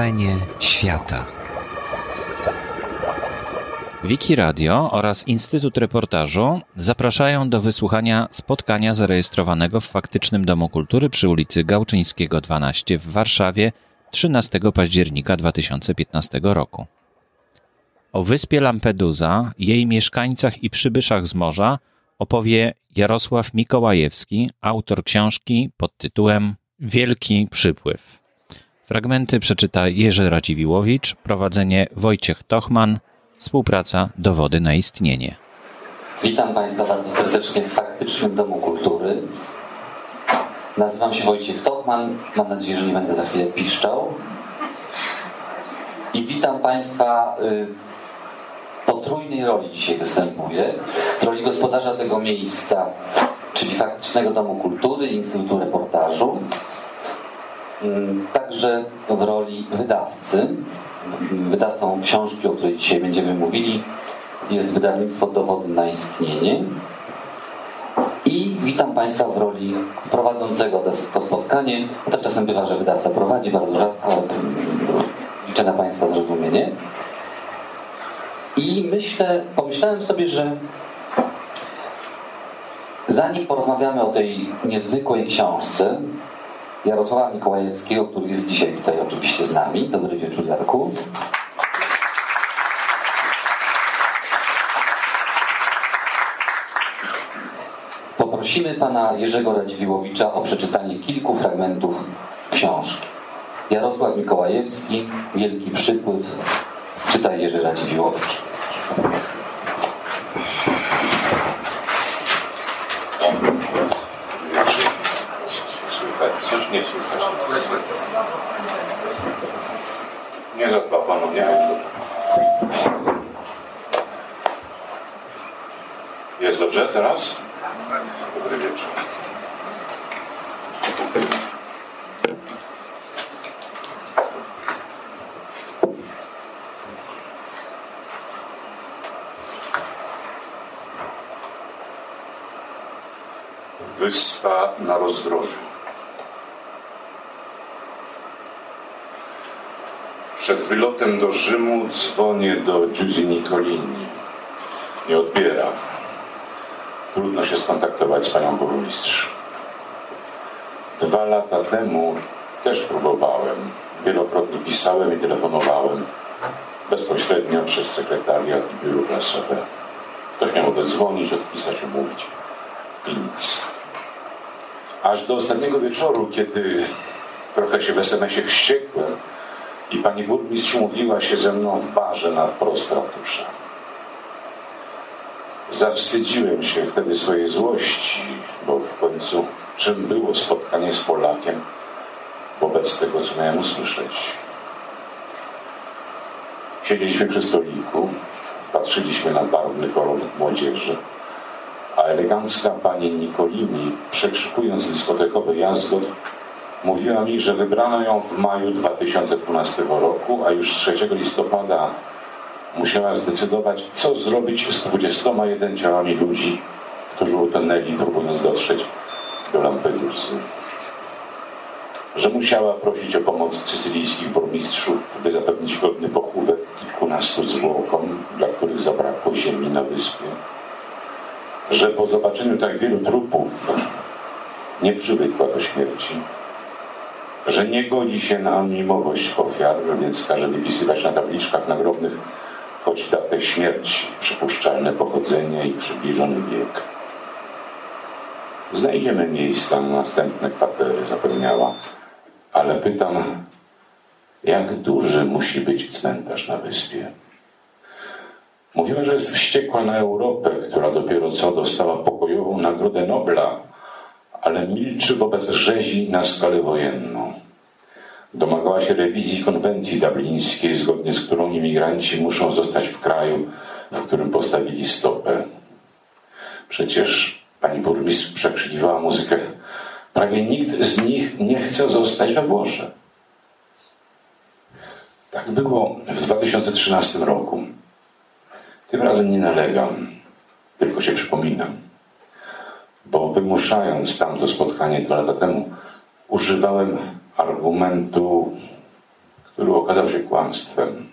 Wrażenie świata. Wiki Radio oraz Instytut Reportażu zapraszają do wysłuchania spotkania zarejestrowanego w faktycznym Domu Kultury przy ulicy Gałczyńskiego 12 w Warszawie 13 października 2015 roku. O wyspie Lampedusa, jej mieszkańcach i przybyszach z morza opowie Jarosław Mikołajewski, autor książki pod tytułem Wielki Przypływ. Fragmenty przeczyta Jerzy Radziwiłowicz, prowadzenie Wojciech Tochman, współpraca Dowody na istnienie. Witam Państwa bardzo serdecznie w Faktycznym Domu Kultury. Nazywam się Wojciech Tochman, mam nadzieję, że nie będę za chwilę piszczał. I witam Państwa y, po trójnej roli dzisiaj występuję. Roli gospodarza tego miejsca, czyli Faktycznego Domu Kultury Instytutu Reportażu. Także w roli wydawcy. Wydawcą książki, o której dzisiaj będziemy mówili, jest wydawnictwo Dowody na istnienie. I witam Państwa w roli prowadzącego to, to spotkanie. Tak czasem bywa, że wydawca prowadzi, bardzo rzadko, ale liczę na Państwa zrozumienie. I myślę, pomyślałem sobie, że zanim porozmawiamy o tej niezwykłej książce Jarosława Mikołajewskiego, który jest dzisiaj tutaj oczywiście z nami. Dobry wieczór, Jarku. Poprosimy pana Jerzego Radziwiłowicza o przeczytanie kilku fragmentów książki. Jarosław Mikołajewski, Wielki Przypływ, czyta Jerzy Radziwiłowicz. Coś nie słychać. Nie zadba Pan o Jest dobrze teraz? Dobry wieczór. Wyspa na rozdrożu. Przed wylotem do Rzymu dzwonię do Giusy Nicolini. Nie odbiera. Trudno się skontaktować z panią burmistrz. Dwa lata temu też próbowałem. Wielokrotnie pisałem i telefonowałem. Bezpośrednio przez sekretariat i biuro prasowe. Ktoś miał odezwonić, odpisać, omówić. I nic. Aż do ostatniego wieczoru, kiedy trochę się w SMS-ie wściekłem i pani burmistrz mówiła się ze mną w barze na wprost ratusza. Zawstydziłem się wtedy swojej złości, bo w końcu czym było spotkanie z Polakiem wobec tego, co miałem usłyszeć. Siedzieliśmy przy stoliku, patrzyliśmy na barwny kolor młodzieży, a elegancka pani Nikolini, przekrzykując dyskotekowy jazgot, mówiła mi, że wybrano ją w maju 2012 roku, a już 3 listopada musiała zdecydować, co zrobić z 21 ciałami ludzi, którzy utonęli, próbując dotrzeć do Lampedusy. Że musiała prosić o pomoc sycylijskich burmistrzów, by zapewnić godny pochówek kilkunastu zwłokom, dla których zabrakło ziemi na wyspie. Że po zobaczeniu tak wielu trupów nie przywykła do śmierci że nie godzi się na anonimowość ofiar, więc każe wypisywać na tabliczkach nagrobnych choć datę śmierci, przypuszczalne pochodzenie i przybliżony wiek. Znajdziemy miejsca na następne kwatery, zapewniała, ale pytam, jak duży musi być cmentarz na wyspie? Mówiła, że jest wściekła na Europę, która dopiero co dostała pokojową Nagrodę Nobla, ale milczy wobec rzezi na skalę wojenną. Domagała się rewizji konwencji dublińskiej, zgodnie z którą imigranci muszą zostać w kraju, w którym postawili stopę. Przecież pani burmistrz przekrzykiwała muzykę. Prawie nikt z nich nie chce zostać we Włoszech. Tak było w 2013 roku. Tym razem nie nalegam, tylko się przypominam. Bo wymuszając tamto spotkanie dwa lata temu, używałem argumentu, który okazał się kłamstwem.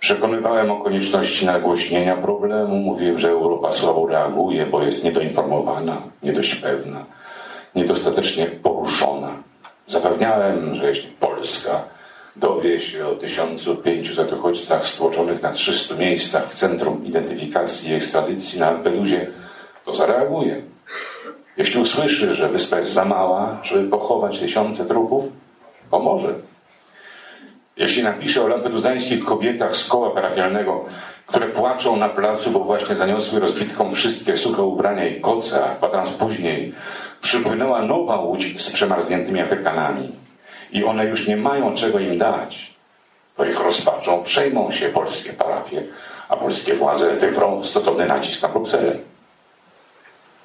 Przekonywałem o konieczności nagłośnienia problemu, mówiłem, że Europa słabo reaguje, bo jest niedoinformowana, nie dość pewna, niedostatecznie poruszona. Zapewniałem, że jeśli Polska dowie się o 1500 uchodźcach stłoczonych na 300 miejscach w Centrum Identyfikacji i Ekstradycji na Lampedusie, to zareaguje. Jeśli usłyszy, że wyspa jest za mała, żeby pochować tysiące trupów, pomoże. Jeśli napisze o lampeduzańskich kobietach z koła parafialnego, które płaczą na placu, bo właśnie zaniosły rozbitkom wszystkie suche ubrania i koce, a kwadrans później przypłynęła nowa łódź z przemarzniętymi Afrykanami i one już nie mają czego im dać, to ich rozpaczą przejmą się polskie parafie, a polskie władze wywrą stosowny nacisk na Brukselę.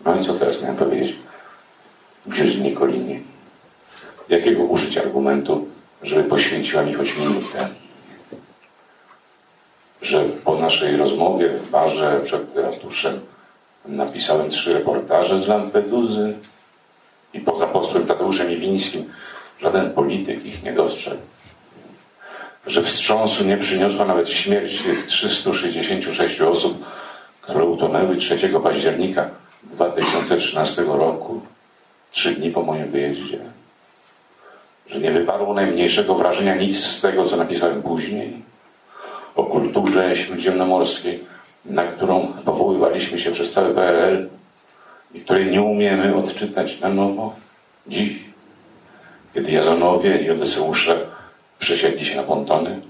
No i co teraz miałem powiedzieć? Dziuzi Nikolinie. Jakiego użyć argumentu, żeby poświęciła mi choć minutę? Że po naszej rozmowie w barze przed ratuszem napisałem trzy reportaże z Lampeduzy i poza posłem Tadeuszem Iwińskim żaden polityk ich nie dostrzegł. Że wstrząsu nie przyniosła nawet śmierć tych 366 osób, które utonęły 3 października 2013 roku, trzy dni po moim wyjeździe. Że nie wywarło najmniejszego wrażenia nic z tego, co napisałem później o kulturze śródziemnomorskiej, na którą powoływaliśmy się przez cały PRL i której nie umiemy odczytać na nowo dziś, kiedy Jazonowie i Odyseusze przesiedli się na pontony.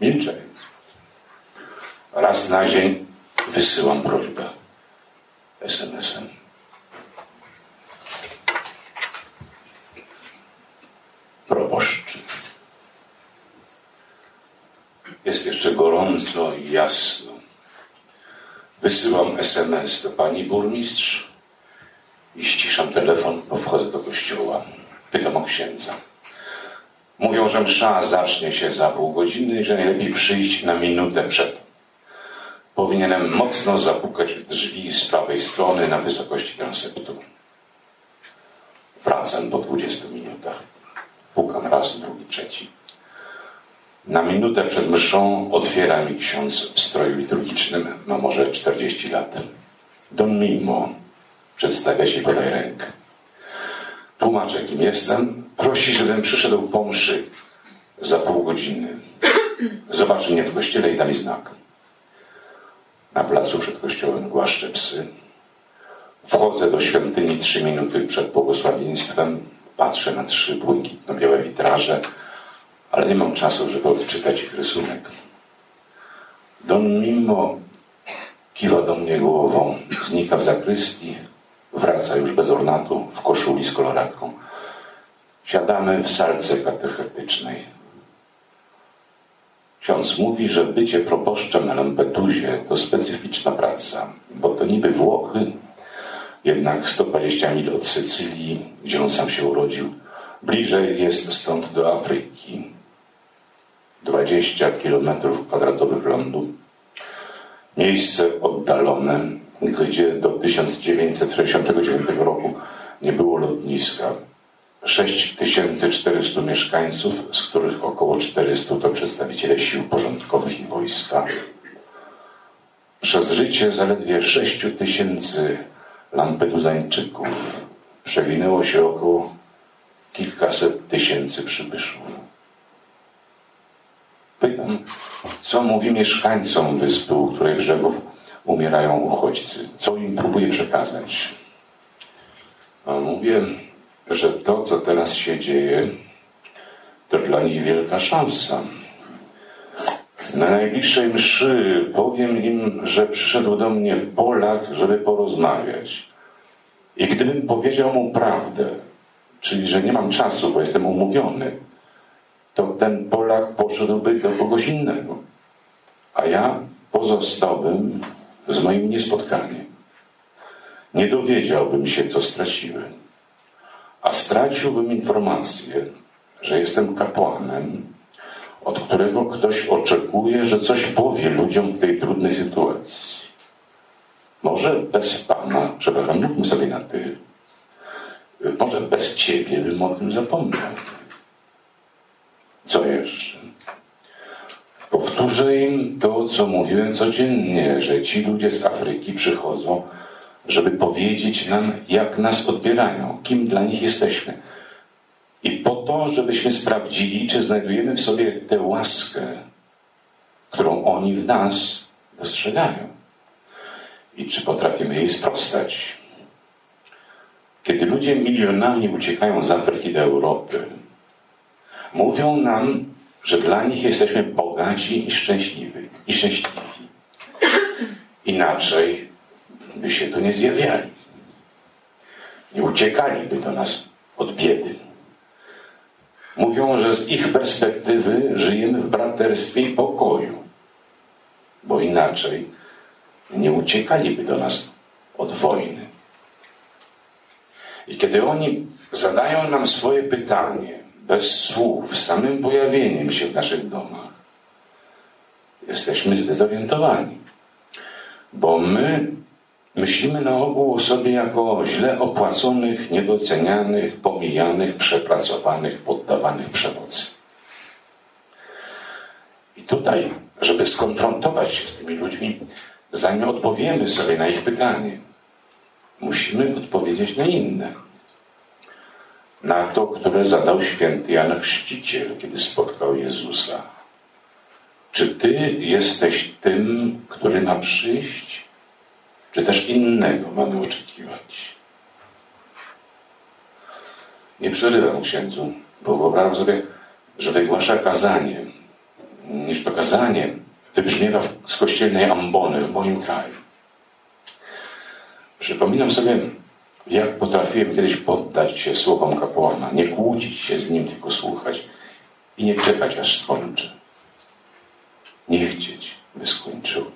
Milczę więc. Raz na dzień wysyłam prośbę SMS-em. Proboszcz. Jest jeszcze gorąco i jasno. Wysyłam SMS do pani burmistrz i ściszam telefon, bo wchodzę do kościoła. Pytam o księdza. Mówią, że msza zacznie się za pół godziny i że najlepiej przyjść na minutę przed. Powinienem mocno zapukać w drzwi z prawej strony na wysokości transeptu. Wracam po 20 minutach. Pukam raz, drugi, trzeci. Na minutę przed mszą otwiera mi ksiądz w stroju liturgicznym, ma może 40 lat. Don Mimo przedstawia się i podaje rękę. Tłumaczę, kim jestem. Prosi, żebym przyszedł po mszy za pół godziny. Zobaczy mnie w kościele i da mi znak. Na placu przed kościołem głaszczę psy. Wchodzę do świątyni trzy minuty przed błogosławieństwem. Patrzę na trzy błękitno-białe witraże, ale nie mam czasu, żeby odczytać ich rysunek. Don Mimo kiwa do mnie głową, znika w zakrystii, wraca już bez ornatu, w koszuli z koloratką. Siadamy w salce katechetycznej. Ksiądz mówi, że bycie proboszczem na Lampedusie to specyficzna praca, bo to niby Włochy, jednak 120 mil od Sycylii, gdzie on sam się urodził, bliżej jest stąd do Afryki. 20 kilometrów kwadratowych lądu. Miejsce oddalone, gdzie do 1969 roku nie było lotniska. 6400 mieszkańców, z których około 400 to przedstawiciele sił porządkowych i wojska. Przez życie zaledwie 6000 Lampeduzańczyków przewinęło się około kilkaset tysięcy przybyszów. Pytam, co mówi mieszkańcom wyspy, u której brzegów umierają uchodźcy? Co im próbuje przekazać? A mówię, że to, co teraz się dzieje, to dla nich wielka szansa. Na najbliższej mszy powiem im, że przyszedł do mnie Polak, żeby porozmawiać. I gdybym powiedział mu prawdę, czyli że nie mam czasu, bo jestem umówiony, to ten Polak poszedłby do kogoś innego. A ja pozostałbym z moim niespotkaniem. Nie dowiedziałbym się, co straciłem. A straciłbym informację, że jestem kapłanem, od którego ktoś oczekuje, że coś powie ludziom w tej trudnej sytuacji. Może bez Pana, przepraszam, mówmy sobie na ty, może bez Ciebie bym o tym zapomniał. Co jeszcze? Powtórzę im to, co mówiłem codziennie, że ci ludzie z Afryki przychodzą, żeby powiedzieć nam, jak nas odbierają, kim dla nich jesteśmy. I po to, żebyśmy sprawdzili, czy znajdujemy w sobie tę łaskę, którą oni w nas dostrzegają. I czy potrafimy jej sprostać. Kiedy ludzie milionami uciekają z Afryki do Europy, mówią nam, że dla nich jesteśmy bogaci i szczęśliwi. I szczęśliwi. Inaczej by się tu nie zjawiali. Nie uciekaliby do nas od biedy. Mówią, że z ich perspektywy żyjemy w braterstwie i pokoju, bo inaczej nie uciekaliby do nas od wojny. I kiedy oni zadają nam swoje pytanie, bez słów, samym pojawieniem się w naszych domach, jesteśmy zdezorientowani. Bo my myślimy na ogół o sobie jako źle opłaconych, niedocenianych, pomijanych, przepracowanych, poddawanych przemocy. I tutaj, żeby skonfrontować się z tymi ludźmi, zanim odpowiemy sobie na ich pytanie, musimy odpowiedzieć na inne. Na to, które zadał święty Jan Chrzciciel, kiedy spotkał Jezusa. Czy Ty jesteś tym, który ma przyjść? Czy też innego mamy oczekiwać? Nie przerywam księdzu, bo wyobrażam sobie, że wygłasza kazanie, niż to kazanie wybrzmiewa z kościelnej ambony w moim kraju. Przypominam sobie, jak potrafiłem kiedyś poddać się słowom kapłana, nie kłócić się z nim, tylko słuchać i nie czekać, aż skończy. Nie chcieć, by skończył.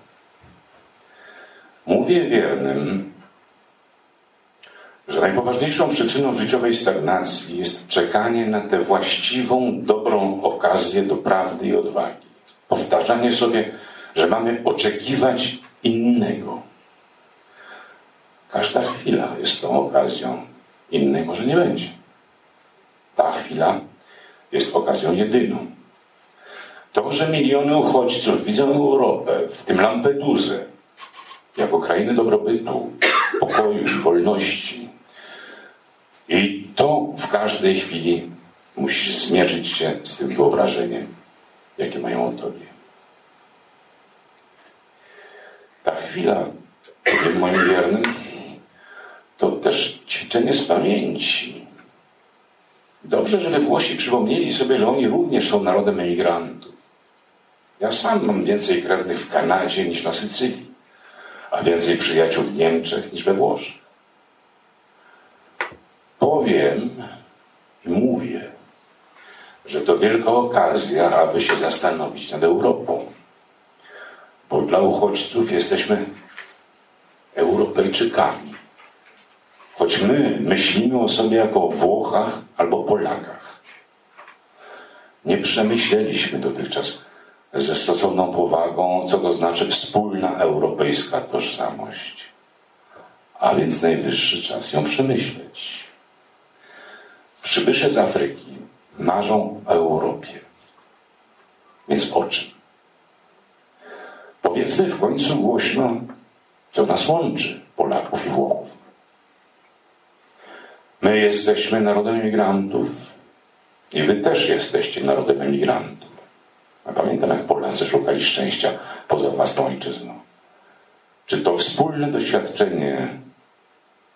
Mówię wiernym, że najpoważniejszą przyczyną życiowej stagnacji jest czekanie na tę właściwą, dobrą okazję do prawdy i odwagi. Powtarzanie sobie, że mamy oczekiwać innego. Każda chwila jest tą okazją, innej może nie będzie. Ta chwila jest okazją jedyną. To, że miliony uchodźców widzą Europę, w tym Lampedusę, jako krainę dobrobytu, pokoju i wolności. I to w każdej chwili musisz zmierzyć się z tym wyobrażeniem, jakie mają o tobie. Ta chwila, powiem moim wiernym, to też ćwiczenie z pamięci. Dobrze, że Włosi przypomnieli sobie, że oni również są narodem emigrantów. Ja sam mam więcej krewnych w Kanadzie niż na Sycylii a więcej przyjaciół w Niemczech niż we Włoszech. Powiem i mówię, że to wielka okazja, aby się zastanowić nad Europą. Bo dla uchodźców jesteśmy Europejczykami. Choć my myślimy o sobie jako o Włochach albo Polakach. Nie przemyśleliśmy dotychczas ze stosowną powagą, co to znaczy wspólna europejska tożsamość. A więc najwyższy czas ją przemyśleć. Przybysze z Afryki marzą o Europie. Więc o czym? Powiedzmy w końcu głośno, co nas łączy, Polaków i Włochów. My jesteśmy narodem emigrantów i wy też jesteście narodem emigrantów. Pamiętam, jak Polacy szukali szczęścia poza własną ojczyzną. Czy to wspólne doświadczenie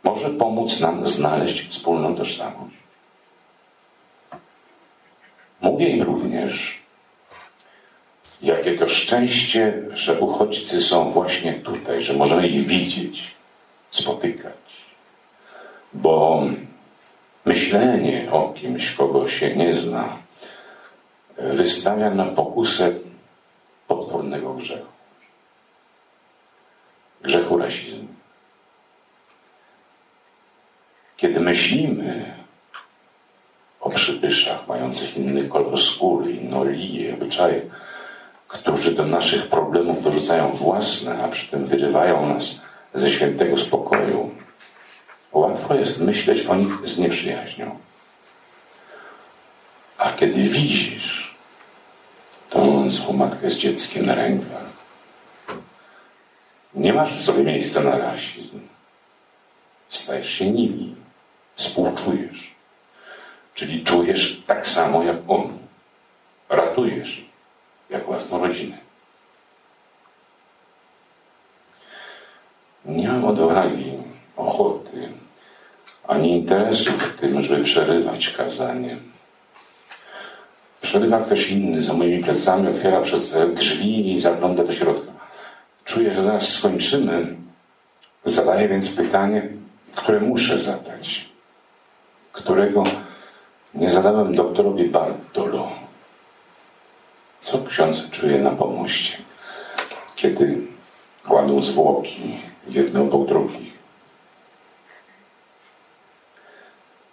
może pomóc nam znaleźć wspólną tożsamość? Mówię im również, jakie to szczęście, że uchodźcy są właśnie tutaj, że możemy ich widzieć, spotykać. Bo myślenie o kimś, kogo się nie zna, wystawia na pokusę potwornego grzechu. Grzechu rasizmu. Kiedy myślimy o przybyszach mających inny kolor skóry, inną linię, obyczaje, którzy do naszych problemów dorzucają własne, a przy tym wyrywają nas ze świętego spokoju, łatwo jest myśleć o nich z nieprzyjaźnią. A kiedy widzisz, tonącą matkę z dzieckiem na rękach. Nie masz w sobie miejsca na rasizm. Stajesz się nimi. Współczujesz. Czyli czujesz tak samo jak on. Ratujesz jak własną rodzinę. Nie mam odwagi, ochoty, ani interesu w tym, żeby przerywać kazanie. Przerywa ktoś inny za moimi plecami, otwiera przez drzwi i zagląda do środka. Czuję, że zaraz skończymy. Zadaję więc pytanie, które muszę zadać, którego nie zadałem doktorowi Bartolo. Co ksiądz czuje na pomoście, kiedy kładą zwłoki jedno po drugich?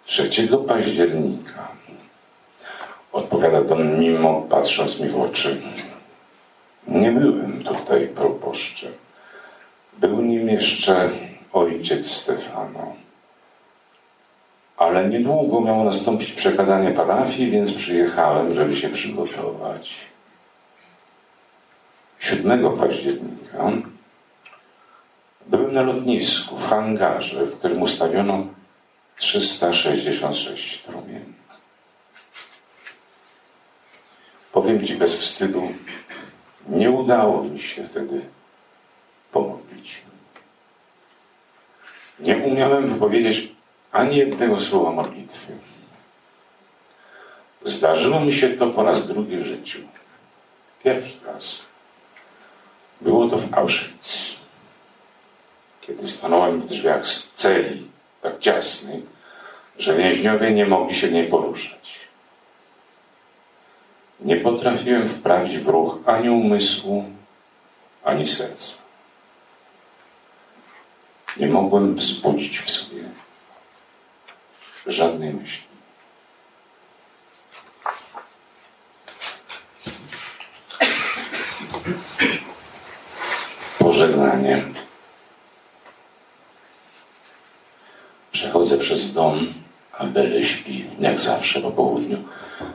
3 października odpowiada Don Mimo, patrząc mi w oczy. Nie byłem tutaj proboszczem. Był nim jeszcze ojciec Stefano. Ale niedługo miało nastąpić przekazanie parafii, więc przyjechałem, żeby się przygotować. 7 października byłem na lotnisku, w hangarze, w którym ustawiono 366 trumien. Ci bez wstydu, nie udało mi się wtedy pomodlić. Nie umiałem wypowiedzieć ani jednego słowa modlitwy. Zdarzyło mi się to po raz drugi w życiu. Pierwszy raz. Było to w Auschwitz. Kiedy stanąłem w drzwiach z celi, tak ciasnej, że więźniowie nie mogli się w niej poruszać. Nie potrafiłem wprawić w ruch ani umysłu, ani serca. Nie mogłem wzbudzić w sobie żadnej myśli. Pożegnanie. Przechodzę przez dom, Bele śpi, jak zawsze po południu.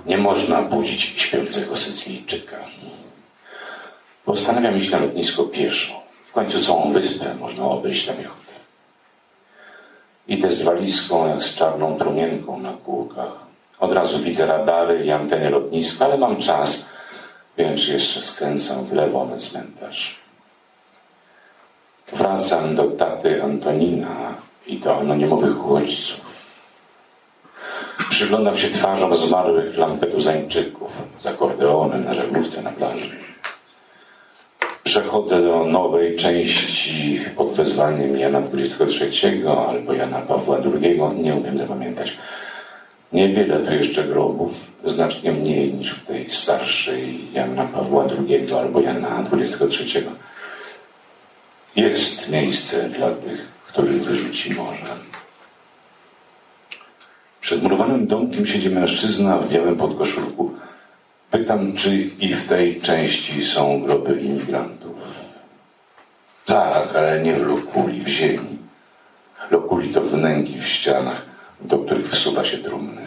Nie można budzić śpiącego Sycylijczyka. Postanawiam iść na lotnisko pieszo. W końcu całą wyspę można obejść piechotę. Idę z walizką, jak z czarną trumienką na kółkach. Od razu widzę radary i anteny lotniska, ale mam czas, więc jeszcze skręcam w lewo na cmentarz. Wracam do taty Antonina i do anonimowych uchodźców. Przyglądam się twarzom zmarłych lampeduzańczyków z akordeonem na żaglówce na plaży. Przechodzę do nowej części pod wezwaniem Jana XXIII albo Jana Pawła II. Nie umiem zapamiętać. Niewiele tu jeszcze grobów, znacznie mniej niż w tej starszej Jana Pawła II albo Jana XXIII. Jest miejsce dla tych, których wyrzuci morze. Przed murowanym domkiem siedzi mężczyzna w białym podkoszulku. Pytam, czy i w tej części są groby imigrantów. Tak, ale nie w lokuli, w ziemi. Lokuli to wnęki w ścianach, do których wsuwa się trumny.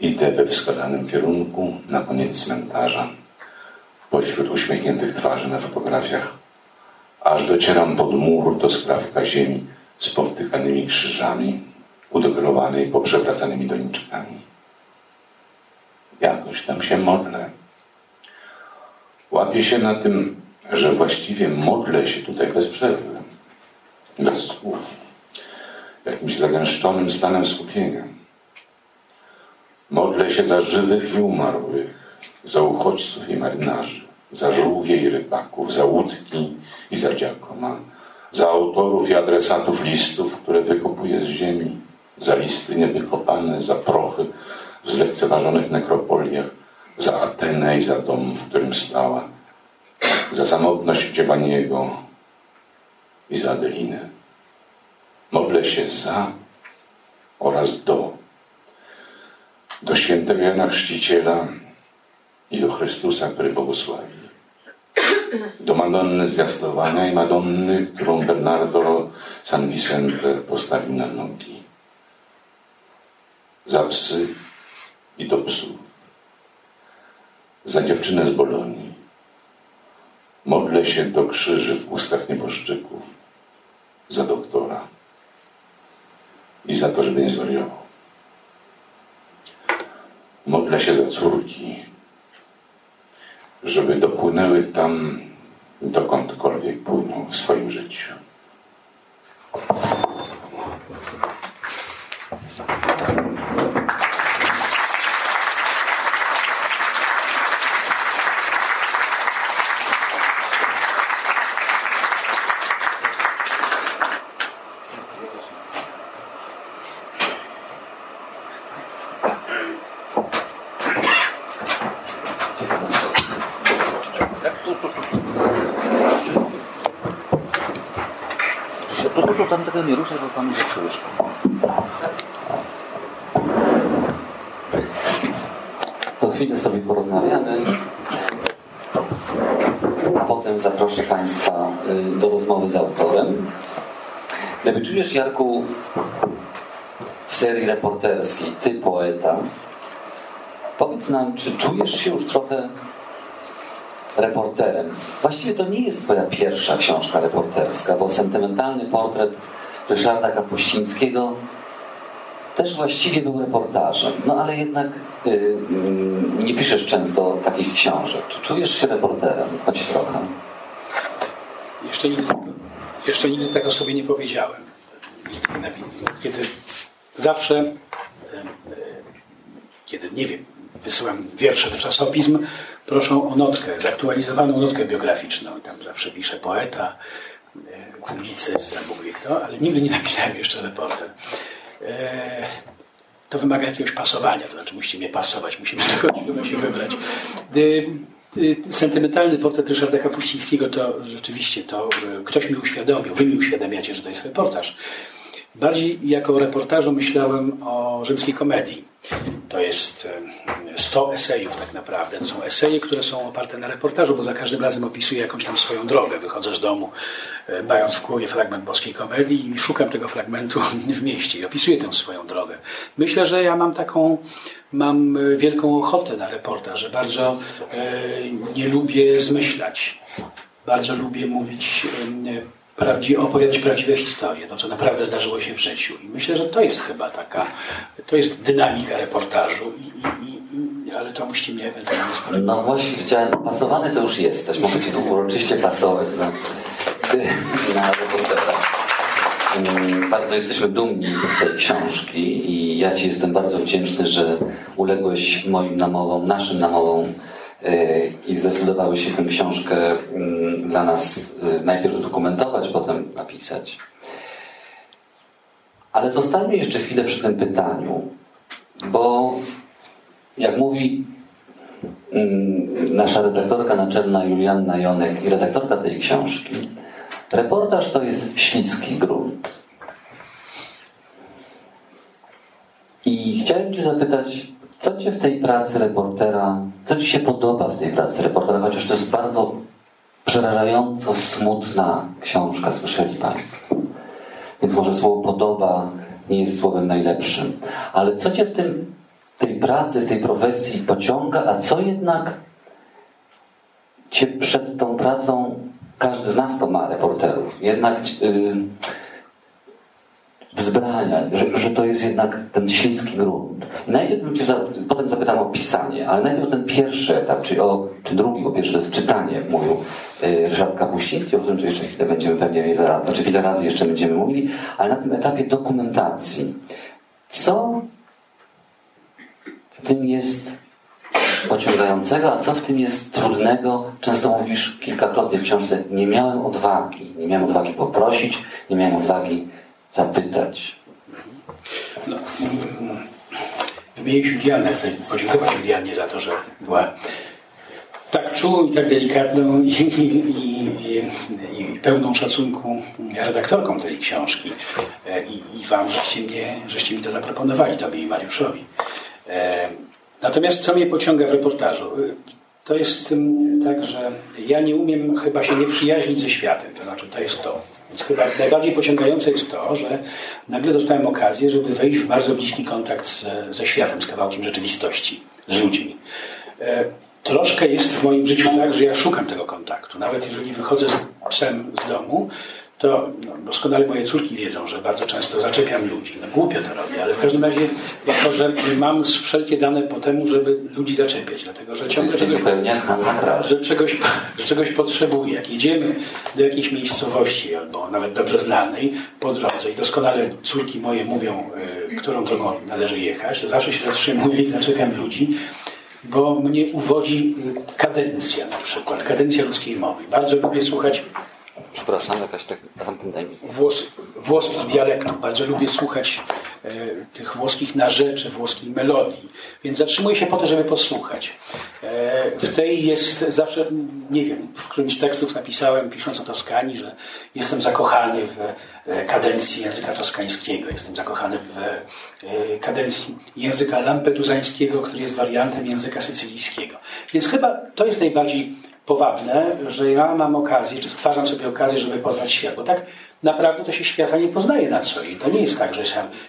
Idę we wskazanym kierunku, na koniec cmentarza, pośród uśmiechniętych twarzy na fotografiach, aż docieram pod mur do skrawka ziemi z powtykanymi krzyżami, udekorowanej poprzewracanymi doniczkami. Jakoś tam się modlę. Łapię się na tym, że właściwie modlę się tutaj bez przerwy, bez słów, jakimś zagęszczonym stanem skupienia. Modlę się za żywych i umarłych, za uchodźców i marynarzy, za żółwie i rybaków, za łódki i za dziakoma, za autorów i adresatów listów, które wykopuję z ziemi, za listy niewykopane, za prochy w zlekceważonych nekropoliach, za Atenę i za dom, w którym stała, za samotność Giovanniego i za Adelinę. Modlę się za oraz do. Do świętego Jana Chrzciciela i do Chrystusa, który błogosławi. Do Madonny Zwiastowania i Madonny, którą Bernardo San Vicente postawił na nogi. Za psy i do psów. za dziewczynę z Bolonii. Modlę się do krzyży w ustach nieboszczyków za doktora i za to, żeby nie zwariował. Modlę się za córki, żeby dopłynęły tam, dokądkolwiek płyną w swoim życiu. Nie ruszaj, bo Pan zepsujesz. To chwilę sobie porozmawiamy, a potem zaproszę Państwa y, do rozmowy z autorem. Debiutujesz, Jarku, w serii reporterskiej Ty poeta. Powiedz nam, czy czujesz się już trochę reporterem? Właściwie to nie jest Twoja pierwsza książka reporterska, bo sentymentalny portret Ryszarda Kapuścińskiego też właściwie był reportażem, no ale jednak yy, nie piszesz często takich książek. Czy czujesz się reporterem? Choć trochę. Jeszcze nigdy, jeszcze nigdy tego sobie nie powiedziałem. Kiedy zawsze, e, e, kiedy nie wiem, wysyłam wiersze do czasopism, proszą o notkę, zaktualizowaną notkę biograficzną. I tam zawsze piszę poeta, publicysta, Bóg wie kto, ale nigdy nie napisałem jeszcze reporter. E, to wymaga jakiegoś pasowania, to znaczy musicie mnie pasować, musimy czegoś się wybrać. Sentymentalny portret Ryszarda Kapuścińskiego to rzeczywiście to e, ktoś mi uświadomił, wy mi uświadamiacie, że to jest reportaż. Bardziej jako reportażu myślałem o rzymskiej komedii. To jest 100 esejów tak naprawdę. To są eseje, które są oparte na reportażu, bo za każdym razem opisuję jakąś tam swoją drogę. Wychodzę z domu, e, mając w głowie fragment boskiej komedii i szukam tego fragmentu w mieście i opisuję tę swoją drogę. Myślę, że ja mam taką, mam e, wielką ochotę na reportaż, że bardzo e, nie lubię zmyślać. Bardzo lubię mówić opowiadać prawdziwe historie, to co naprawdę zdarzyło się w życiu. I myślę, że to jest chyba taka, to jest dynamika reportażu, i, i, i, ale to musicie mnie ewentualnie skorygować. No właśnie chciałem, pasowany to już jesteś, mogę Ci tu uroczyście pasować na, na reportera. Mm, bardzo jesteśmy dumni z tej książki i ja Ci jestem bardzo wdzięczny, że uległeś moim namowom, naszym namowom i zdecydowały się tę książkę mm, dla nas y, najpierw zdokumentować, potem napisać. Ale zostańmy jeszcze chwilę przy tym pytaniu, bo jak mówi mm, nasza redaktorka naczelna Julianna Jonek i redaktorka tej książki, reportaż to jest śliski grunt. I chciałem Cię zapytać, co Cię w tej pracy reportera, co Ci się podoba w tej pracy reportera, chociaż to jest bardzo przerażająco smutna książka, słyszeli Państwo. Więc może słowo podoba nie jest słowem najlepszym. Ale co Cię w tym, tej pracy, w tej profesji pociąga, a co jednak Cię przed tą pracą, każdy z nas to ma reporterów, jednak yy, wzbrania, że, że to jest jednak ten śliski grunt. I najpierw bym cię za, potem zapytam o pisanie, ale najpierw ten pierwszy etap, czy, o, czy drugi, bo pierwszy to jest czytanie, mówił y, Ryszard Kapuściński, o którym tu jeszcze chwilę będziemy pewnie wiele razy, znaczy wiele razy jeszcze będziemy mówili, ale na tym etapie dokumentacji. Co w tym jest pociągającego, a co w tym jest trudnego? Często mówisz kilkakrotnie w książce, nie miałem odwagi, nie miałem odwagi poprosić, nie miałem odwagi zapytać. No, wymienić Julianę, chcę podziękować Julianie za to, że była tak czułą i tak delikatną i, i, i, i, pełną szacunku redaktorką tej książki. E, I, wam, żeście, mnie, żeście mi to zaproponowali, tobie i Mariuszowi. E, natomiast co mnie pociąga w reportażu? To jest tak, że ja nie umiem chyba się nie przyjaźnić ze światem. To znaczy, to jest to. Więc chyba najbardziej pociągające jest to, że nagle dostałem okazję, żeby wejść w bardzo bliski kontakt z, ze światem, z kawałkiem rzeczywistości, z ludźmi. E, troszkę jest w moim życiu tak, że ja szukam tego kontaktu. Nawet jeżeli wychodzę z psem z domu, to no, doskonale moje córki wiedzą, że bardzo często zaczepiam ludzi. No głupio to robię, ale w każdym razie jako, że mam wszelkie dane po temu, żeby ludzi zaczepiać, dlatego że ciągle czegoś, że czegoś, że czegoś potrzebuję. Jak jedziemy do jakiejś miejscowości albo nawet dobrze znanej po drodze i doskonale córki moje mówią, y, którą drogą należy jechać, to zawsze się zatrzymuję i zaczepiam ludzi, bo mnie uwodzi y, kadencja na przykład, kadencja ludzkiej mowy. Bardzo lubię słuchać Przepraszam, jakaś tak tamten Włos, włoskich dialektów. Bardzo lubię słuchać e, tych włoskich narzeczy, włoskiej melodii. Więc zatrzymuję się po to, żeby posłuchać. E, w tej jest zawsze, nie wiem, w którymś z tekstów napisałem, pisząc o Toskanii, że jestem zakochany w e, kadencji języka toskańskiego. Jestem zakochany w e, kadencji języka lampeduzańskiego, który jest wariantem języka sycylijskiego. Więc chyba to jest najbardziej powabne, że ja mam okazję, czy stwarzam sobie okazję, żeby poznać świat, bo tak naprawdę to się świata nie poznaje na co dzień. To nie jest tak, że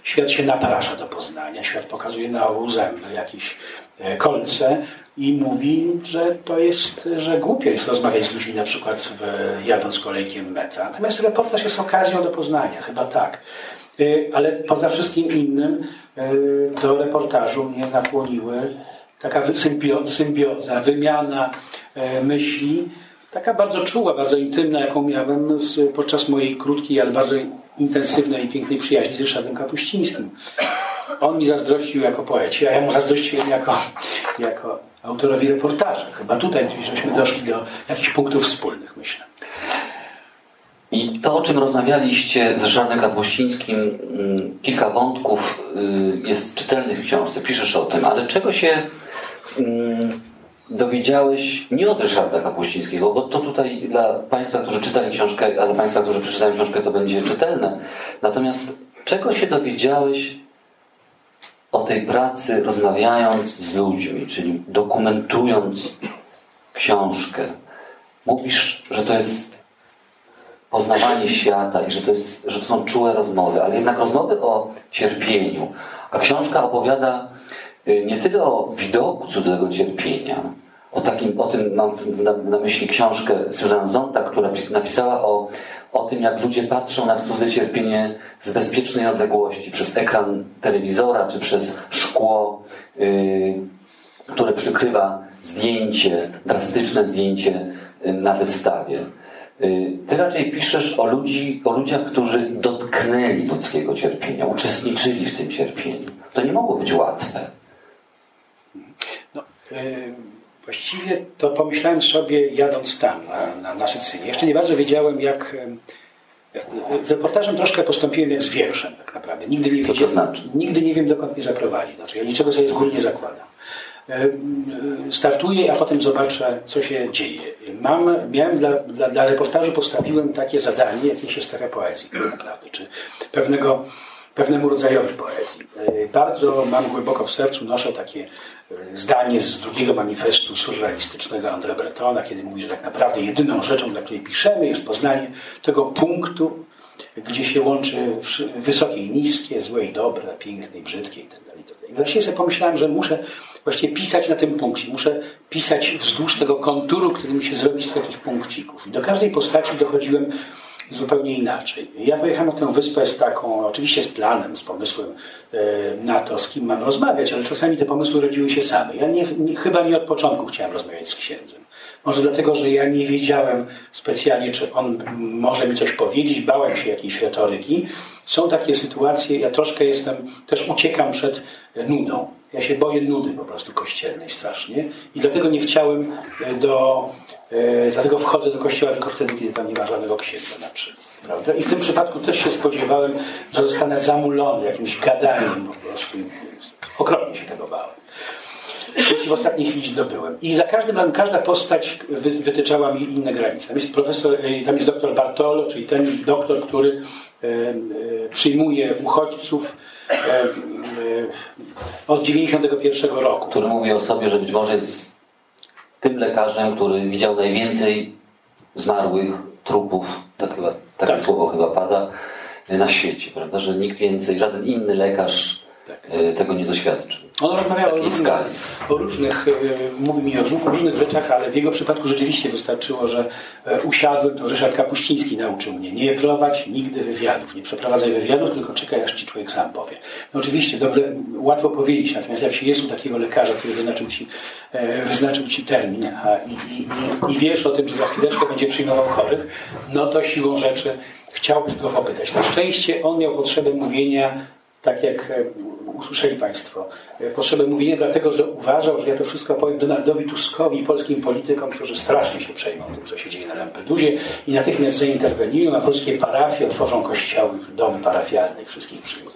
świat się naprasza do poznania, świat pokazuje na obu zęby jakieś e, kolce i mówi, że to jest, że głupio jest rozmawiać z ludźmi na przykład w, jadąc kolejkiem meta. Natomiast reportaż jest okazją do poznania, chyba tak. E, ale poza wszystkim innym e, do reportażu mnie nakłoniły taka symbioza, wymiana myśli, taka bardzo czuła, bardzo intymna, jaką miałem z, podczas mojej krótkiej, ale bardzo intensywnej i pięknej przyjaźni z Ryszardem Kapuścińskim. On mi zazdrościł jako poecie, a ja mu zazdrościłem jako, jako autorowi reportaży. Chyba tutaj żeśmy doszli do jakichś punktów wspólnych, myślę. I to, o czym rozmawialiście z Ryszardem Kapuścińskim, mm, kilka wątków y, jest czytelnych w książce, piszesz o tym, ale czego się Mm, dowiedziałeś nie od Ryszarda Kapuścińskiego, bo to tutaj dla Państwa, którzy czytali książkę, a dla Państwa, którzy przeczytali książkę, to będzie czytelne. Natomiast czego się dowiedziałeś o tej pracy, rozmawiając z ludźmi, czyli dokumentując książkę? Mówisz, że to jest poznawanie świata i że to, jest, że to są czułe rozmowy, ale jednak rozmowy o cierpieniu. A książka opowiada nie tyle o widoku cudzego cierpienia, o, takim, o tym mam na, na myśli książkę Susan Zonta, która napisała o, o tym, jak ludzie patrzą na cudze cierpienie z bezpiecznej odległości, przez ekran telewizora czy przez szkło, yy, które przykrywa zdjęcie, drastyczne zdjęcie y, na wystawie. Y, ty raczej piszesz o, ludzi, o ludziach, którzy dotknęli ludzkiego cierpienia, uczestniczyli w tym cierpieniu. To nie mogło być łatwe. Właściwie to pomyślałem sobie, jadąc tam, na, na, na Sycylię. Jeszcze nie bardzo wiedziałem, jak. Z reportażem troszkę postąpiłem jak z wierszem, tak naprawdę. Nigdy nie, wiedziałem, znaczy? nigdy nie wiem, dokąd mnie zaprowadzi. Znaczy, ja niczego sobie z góry nie zakładam. Startuję, a potem zobaczę, co się dzieje. Mam, miałem dla, dla, dla reportażu postawiłem takie zadanie, jakie się stawia poezji, tak naprawdę, czy pewnego pewnemu rodzajowi poezji. Bardzo mam głęboko w sercu, noszę takie zdanie z drugiego manifestu surrealistycznego André Bretona, kiedy mówi, że tak naprawdę jedyną rzeczą, dla której piszemy, jest poznanie tego punktu, gdzie się łączy wysokie i niskie, złe i dobre, piękne i brzydkie itd. Tak itd. Tak I właśnie sobie pomyślałem, że muszę właściwie pisać na tym punkcie. Muszę pisać wzdłuż tego konturu, który mi się zrobi z takich punkcików. I do każdej postaci dochodziłem zupełnie inaczej. Ja pojechałem na tę wyspę z taką, oczywiście z planem, z pomysłem e, na to, z kim mam rozmawiać, ale czasami te pomysły rodziły się same. Ja nie, nie, chyba nie od początku chciałem rozmawiać z księdzem. Może dlatego, że ja nie wiedziałem specjalnie, czy on może mi coś powiedzieć, bałem się jakiejś retoryki. Są takie sytuacje, ja troszkę jestem, też uciekam przed nudą. Ja się boję nudy po prostu kościelnej strasznie i dlatego nie chciałem do E, dlatego wchodzę do kościoła tylko wtedy, kiedy tam nie ma żadnego księdza na przykład. Prawda? I w tym przypadku też się spodziewałem, że zostanę zamulony jakimś gadaniem po prostu. Okropnie się tego bałem. Więc w ostatniej chwili zdobyłem. I za każdym razem każda postać wytyczała mi inne granice. Tam jest profesor, e, tam jest doktor Bartolo, czyli ten doktor, który e, przyjmuje uchodźców od 91 roku. Który mówi o sobie, że być może jest tym lekarzem, który widział najwięcej zmarłych trupów, tak chyba, takie tak. słowo chyba pada, na świecie, prawda? Że nikt więcej, żaden inny lekarz tego nie doświadczył. On rozmawiał o różnych, skali. o różnych, e, mówi mi o róż- różnych rzeczach, ale w jego przypadku rzeczywiście wystarczyło, że e, usiadłem, to Ryszard Kapuściński nauczył mnie. Nie prowadź nigdy wywiadów, nie przeprowadzaj wywiadów, tylko czekaj, aż ci człowiek sam powie. No oczywiście, dobre, łatwo powiedzieć, natomiast jak się jest u takiego lekarza, który wyznaczył ci, e, wyznaczył ci termin a, i, i, i, i wiesz o tym, że za chwileczkę będzie przyjmował chorych, no to siłą rzeczy chciałbyś go popytać. Na szczęście on miał potrzebę mówienia tak jak e, usłyszeli Państwo, e, potrzebę mówienia, dlatego że uważał, że ja to wszystko powiem Donaldowi Tuskowi i polskim politykom, którzy strasznie się przejmą tym, co się dzieje na Lampedusie i natychmiast zainterweniują, a polskie parafie otworzą kościoły, domy parafialne i wszystkich przyjmą,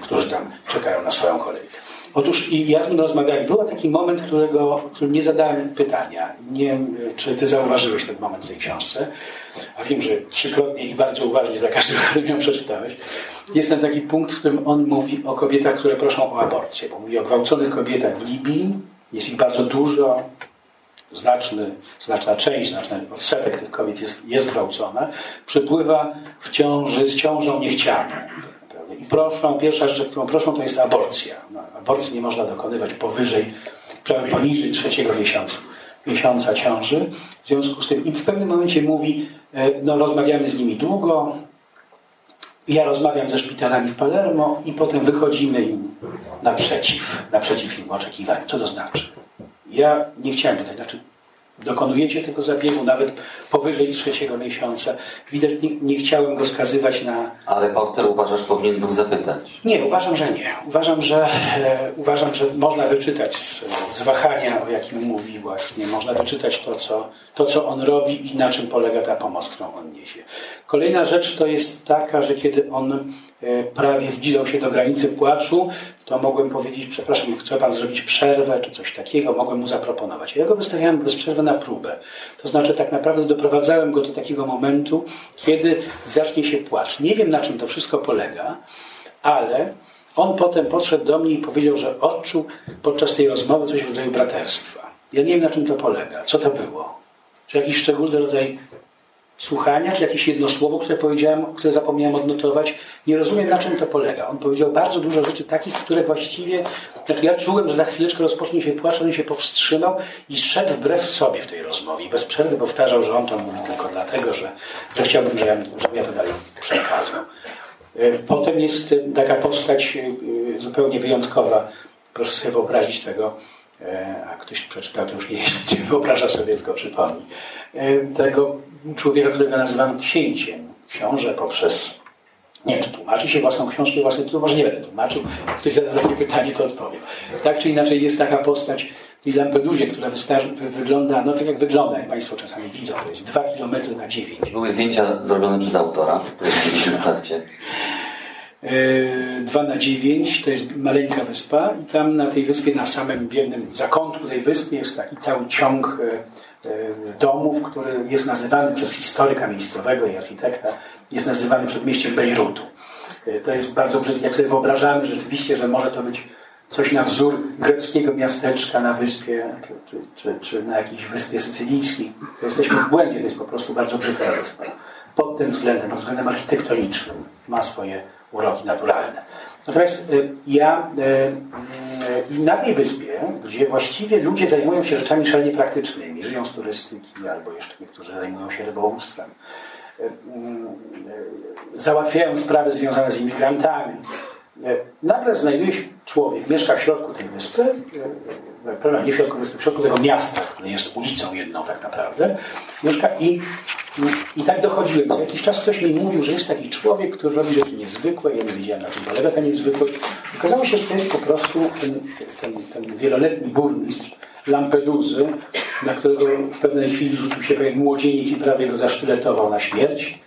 którzy tam czekają na swoją kolejkę. Otóż i ja z nim rozmawiałem. Był taki moment, którego, którym nie zadałem pytania. Nie wiem, czy ty zauważyłeś ten moment w tej książce, a wiem, że trzykrotnie i bardzo uważnie za każdym razem ją przeczytałeś. Jest tam taki punkt, w którym on mówi o kobietach, które proszą o aborcję, bo mówi o gwałconych kobietach w Libii. Jest ich bardzo dużo, znaczny, znaczna część, znaczny odsetek tych kobiet jest, jest gwałcona, przepływa w ciąży z ciążą niechcianą. Proszą, pierwsza rzecz, którą proszą, to jest aborcja. No, aborcji nie można dokonywać powyżej, poniżej trzeciego miesiąca, miesiąca ciąży. W związku z tym i w pewnym momencie mówi, e, no rozmawiamy z nimi długo, ja rozmawiam ze szpitalami w Palermo i potem wychodzimy im naprzeciw, naprzeciw im oczekiwaniom. Co to znaczy? Ja nie chciałem pytać, znaczy dokonujecie tego zabiegu nawet powyżej trzeciego miesiąca. Widać, nie, nie chciałem go skazywać na... A reporter uważasz powinien był zapytać. Nie, uważam, że nie. Uważam, że, e, uważam, że można wyczytać z, z wahania, o jakim mówi właśnie, można wyczytać to co, to, co on robi i na czym polega ta pomoc, którą on niesie. Kolejna rzecz to jest taka, że kiedy on e, prawie zbliżał się do granicy płaczu, to mogłem powiedzieć, przepraszam, chce pan zrobić przerwę, czy coś takiego, mogłem mu zaproponować. Ja go wystawiałem bez przerwy na próbę. To znaczy tak naprawdę doprowadzałem go do takiego momentu, kiedy zacznie się płacz. Nie wiem, na czym to wszystko polega, ale on potem podszedł do mnie i powiedział, że odczuł podczas tej rozmowy coś w rodzaju braterstwa. Ja nie wiem, na czym to polega. Co to było? Czy jakiś szczególny rodzaj słuchania, czy jakieś jedno słowo, które powiedziałem, które zapomniałem odnotować. Nie rozumiem, na czym to polega. On powiedział bardzo dużo rzeczy takich, które właściwie, znaczy ja czułem, że za chwileczkę rozpocznie się płacz, on się powstrzymał i szedł wbrew sobie w tej rozmowie. Bez przerwy powtarzał, że on to mówi tylko dlatego, że, że chciałbym, że ja, żebym ja to dalej przekazał. Y, Potem jest y, taka postać y, zupełnie wyjątkowa. Proszę sobie wyobrazić tego, e, a ktoś przeczytał, to już nie, nie wyobraża sobie, tylko przypomni. E, Tego człowieka, którego nazywam księciem. Książę poprzez nie wiem, czy tłumaczy się własną książkę, własny tytuł, może nie będę tłumaczył. Ktoś zada takie pytanie, to odpowiem. Tak czy inaczej jest taka postać w tej Lampedusie, która wygląda, no tak jak wygląda, jak Państwo czasami widzą, to jest 2 km na 9. Były zdjęcia zrobione przez autora, które widzieliśmy w trakcie. 2 na 9 to jest maleńka wyspa i tam na tej wyspie, na samym biednym zakątku tej wyspy jest taki cały ciąg e, domów, który jest nazywany przez historyka miejscowego i architekta, jest nazywany przedmieściem Bejrutu. E, To jest bardzo brzydkie. Jak sobie wyobrażamy rzeczywiście, że może to być coś na wzór greckiego miasteczka na wyspie, czy, czy, czy na jakiejś wyspie sycylijskiej, to jesteśmy w błędzie, to jest po prostu bardzo brzydka wyspa. Pod tym względem, pod względem architektonicznym ma swoje uroki naturalne. Natomiast y, ja y, y, na tej wyspie, gdzie właściwie ludzie zajmują się rzeczami szalenie praktycznymi, żyją z turystyki albo jeszcze niektórzy zajmują się rybołówstwem, załatwiają sprawy związane z imigrantami. Nagle znajduje się człowiek, mieszka w środku tej wyspy, prawda, nie środku w środku tego miasta, które jest ulicą jedną tak naprawdę, i i tak dochodziłem. Co jakiś czas ktoś mi mówił, że jest taki człowiek, który robi rzeczy niezwykłe. Ja nie wiedziałem, na czym polega ta niezwykłość. Okazało się, że to jest po prostu ten, ten, ten wieloletni burmistrz Lampeduzy, na którego w pewnej chwili rzucił się pewien młodzieniec i prawie go zasztyletował na śmierć.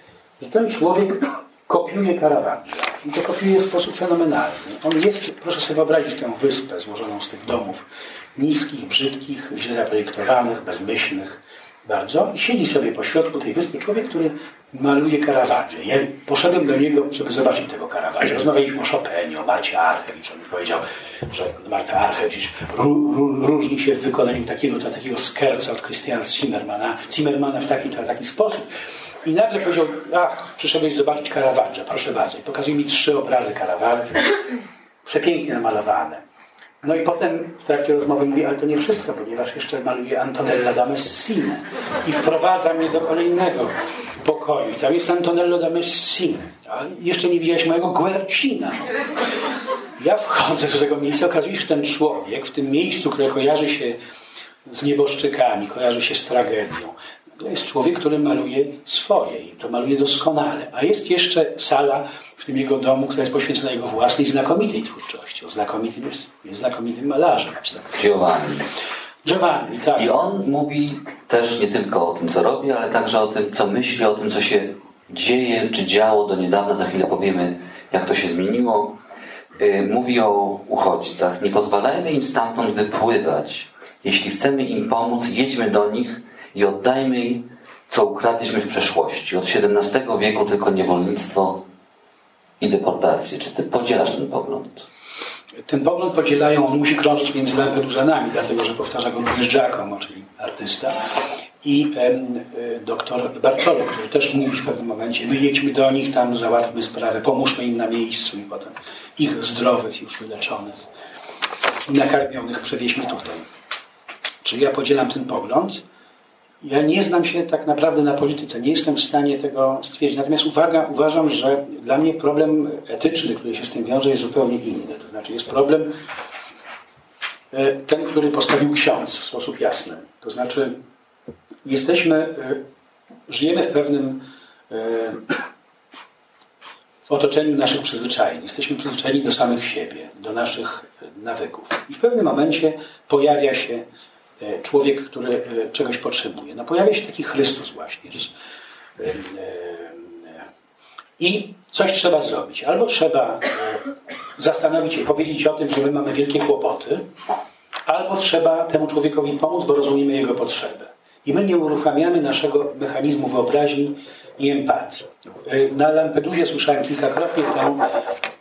Że ten człowiek kopiuje Caravaggia. I to kopiuje w sposób fenomenalny. On jest, proszę sobie wyobrazić tę wyspę złożoną z tych domów niskich, brzydkich, źle zaprojektowanych, bezmyślnych bardzo i siedzi sobie po środku tej wyspy człowiek, który maluje Caravaggia. Ja poszedłem do niego, żeby zobaczyć tego Caravaggia. Rozmawialiśmy o Chopinie, o Marcie Archewicz. On mi powiedział, że Marta Archewicz ró- ró- różni się w wykonaniu takiego, to takiego skerca od Christiana Zimmermana, Zimmermana w taki, to taki sposób. I nagle powiedział, ach, przyszedłeś zobaczyć Caravaggia, proszę bardzo. I pokazuje mi trzy obrazy Caravaggia przepięknie namalowane. No i potem w trakcie rozmowy mówi, ale to nie wszystko, ponieważ jeszcze maluje Antonella da Messina i wprowadza mnie do kolejnego pokoju. Tam jest Antonello da Messina. A jeszcze nie widziałeś mojego Guercina. Ja wchodzę do tego miejsca, okazuje się, że ten człowiek w tym miejscu, które kojarzy się z nieboszczykami, kojarzy się z tragedią, to jest człowiek, który maluje swoje i to maluje doskonale. A jest jeszcze sala w tym jego domu, która jest poświęcona jego własnej znakomitej twórczości. O znakomitym jest, jest znakomitym malarzem Giovanni. Giovanni, tak. I on mówi też nie tylko o tym, co robi, ale także o tym, co myśli, o tym, co się dzieje, czy działo do niedawna. Za chwilę powiemy, jak to się zmieniło. Y, mówi o uchodźcach. Nie pozwalajmy im stamtąd wypływać. Jeśli chcemy im pomóc, jedźmy do nich i oddajmy im, co ukradliśmy w przeszłości. Od XVII wieku tylko niewolnictwo i deportację. Czy ty podzielasz ten pogląd? Ten pogląd podzielają, on musi krążyć między Lampedusanami, dlatego że powtarza go również Giacomo, czyli artysta, i e, doktor Bartolo, który też mówi w pewnym momencie, my jedźmy do nich, tam załatwmy sprawę, pomóżmy im na miejscu i potem ich zdrowych, już wyleczonych i nakarmionych przewieźmy tutaj. Czyli ja podzielam ten pogląd. Ja nie znam się tak naprawdę na polityce, nie jestem w stanie tego stwierdzić. Natomiast uwaga, uważam, że dla mnie problem etyczny, który się z tym wiąże, jest zupełnie inny. To znaczy jest problem e, ten, który postawił ksiądz w sposób jasny. To znaczy jesteśmy, e, żyjemy w pewnym e, otoczeniu naszych przyzwyczajeń. Jesteśmy przyzwyczajeni do samych siebie, do naszych nawyków. I w pewnym momencie pojawia się człowiek, który e, czegoś potrzebuje. No pojawia się taki Chrystus właśnie. E, I coś trzeba zrobić. Albo trzeba zastanowić się, powiedzieć o tym, że my mamy wielkie kłopoty, albo trzeba temu człowiekowi pomóc, bo rozumiemy jego potrzebę. I my nie uruchamiamy naszego mechanizmu wyobraźni i empatii. Na Lampedusie słyszałem kilkakrotnie tę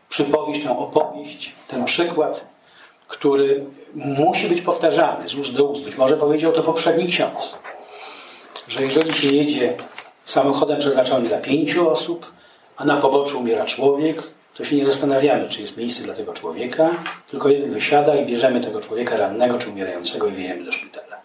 przypowieść, tę opowieść, ten przykład który musi być powtarzany z ust do ust. Być może powiedział to poprzedni ksiądz, że jeżeli się jedzie samochodem przeznaczonym dla pięciu osób, a na poboczu umiera człowiek, to się nie zastanawiamy, czy jest miejsce dla tego człowieka, tylko jeden wysiada i bierzemy tego człowieka rannego czy umierającego i wjedziemy do szpitala.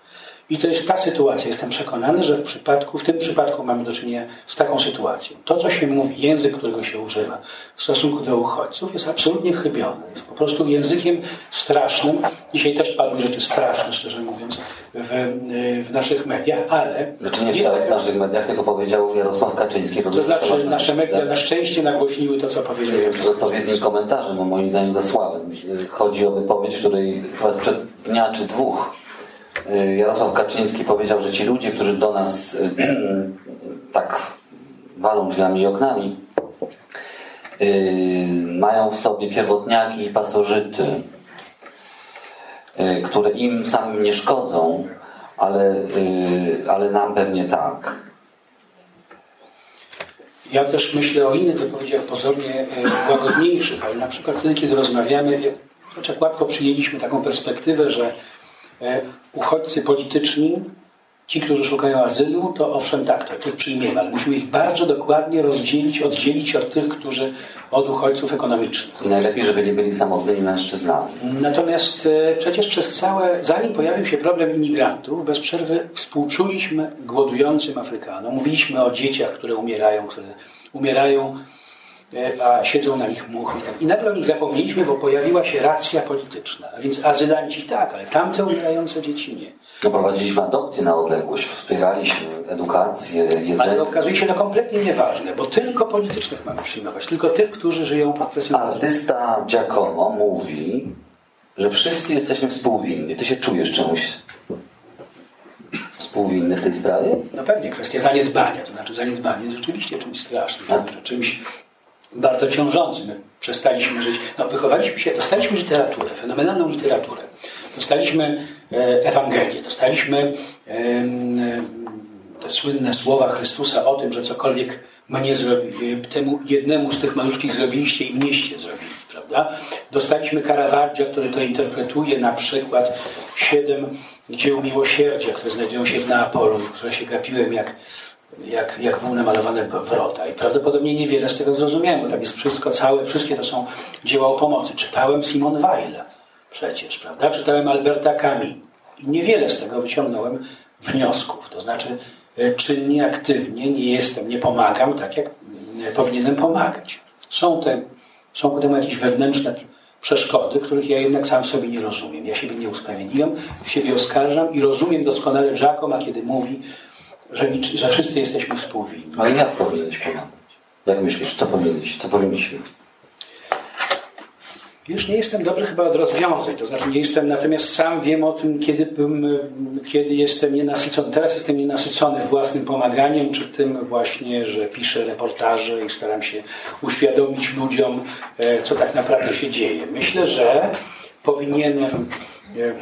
I to jest ta sytuacja. Jestem przekonany, że w, przypadku, w tym przypadku mamy do czynienia z taką sytuacją. To, co się mówi, język, którego się używa w stosunku do uchodźców, jest absolutnie chybiony. Jest po prostu językiem strasznym. Dzisiaj też padły rzeczy straszne, szczerze mówiąc, w, w naszych mediach, ale. Znaczy nie w tak, naszych mediach, tylko powiedział Jarosław Kaczyński. To znaczy, nasze media na szczęście nagłośniły to, co powiedział. Z odpowiednim komentarzem, bo moim zdaniem za słabym. Chodzi o wypowiedź, której chyba sprzed dnia czy dwóch Jarosław Kaczyński powiedział, że ci ludzie, którzy do nas y, tak walą drzwiami i oknami, y, mają w sobie pierwotniaki i pasożyty, które im samym nie szkodzą, ale, ale nam pewnie tak. Ja też myślę o innych wypowiedziach pozornie łagodniejszych, ale na przykład wtedy, kiedy rozmawiamy, chociaż łatwo przyjęliśmy taką perspektywę, że uchodźcy polityczni, ci, którzy szukają azylu, to owszem tak, to tych przyjmiemy, ale musimy ich bardzo dokładnie rozdzielić, oddzielić od tych, którzy od uchodźców ekonomicznych. I najlepiej, żeby nie byli samotnymi mężczyznami. Natomiast e, przecież przez całe, zanim pojawił się problem imigrantów, bez przerwy współczuliśmy głodującym Afrykanom. Mówiliśmy o dzieciach, które umierają, które umierają a siedzą na nich muchy. Tak. I nagle o nich zapomnieliśmy, bo pojawiła się racja polityczna. A więc azylanci tak, ale tamte umierające dzieci nie. Doprowadziliśmy adopcję na odległość, wspieraliśmy edukację, jedzenie. Ale okazuje się to kompletnie nieważne, bo tylko politycznych mamy przyjmować, tylko tych, którzy żyją pod presją. Artysta Giacomo mówi, że wszyscy jesteśmy współwinni. Ty się czujesz czemuś współwinny w tej sprawie? No pewnie, kwestia zaniedbania. To znaczy zaniedbanie jest rzeczywiście czymś strasznym, czymś bardzo ciążący. My przestaliśmy żyć, no wychowaliśmy się, dostaliśmy literaturę, fenomenalną literaturę. Dostaliśmy e, Ewangelię, dostaliśmy te słynne słowa Chrystusa o tym, że cokolwiek mnie zrobi, temu jednemu z tych maluczkich zrobiliście i mnieście zrobili, prawda? Dostaliśmy Caravaggio, który to interpretuje na przykład siedem dzieł miłosierdzia, które znajdują się w Neapolu, które się gapiłem jak jak, jak był namalowany wrota. I prawdopodobnie niewiele z tego zrozumiałem, bo tam jest wszystko, całe, wszystkie to są dzieła o pomocy. Czytałem Simon Weil przecież, prawda? Czytałem Alberta Camus. I niewiele z tego wyciągnąłem wniosków. To znaczy e, czynnie, aktywnie nie jestem, nie pomagam tak, jak e, powinienem pomagać. Są, te, są ku temu jakieś wewnętrzne przeszkody, których ja jednak sam sobie nie rozumiem. Ja siebie nie usprawiedliwiam, siebie oskarżam i rozumiem doskonale Giacomo, kiedy mówi, że, że wszyscy jesteśmy współwinni. Ale jak powinieneś pomagać? Jak myślisz, co powinniśmy? Co powinniśmy? Już nie jestem dobry chyba od rozwiązań, to znaczy nie jestem, natomiast sam wiem o tym, kiedy, kiedy jestem nienasycony. Teraz jestem nienasycony własnym pomaganiem, czy tym właśnie, że piszę reportaże i staram się uświadomić ludziom, e, co tak naprawdę się dzieje. Myślę, że powinienem, e,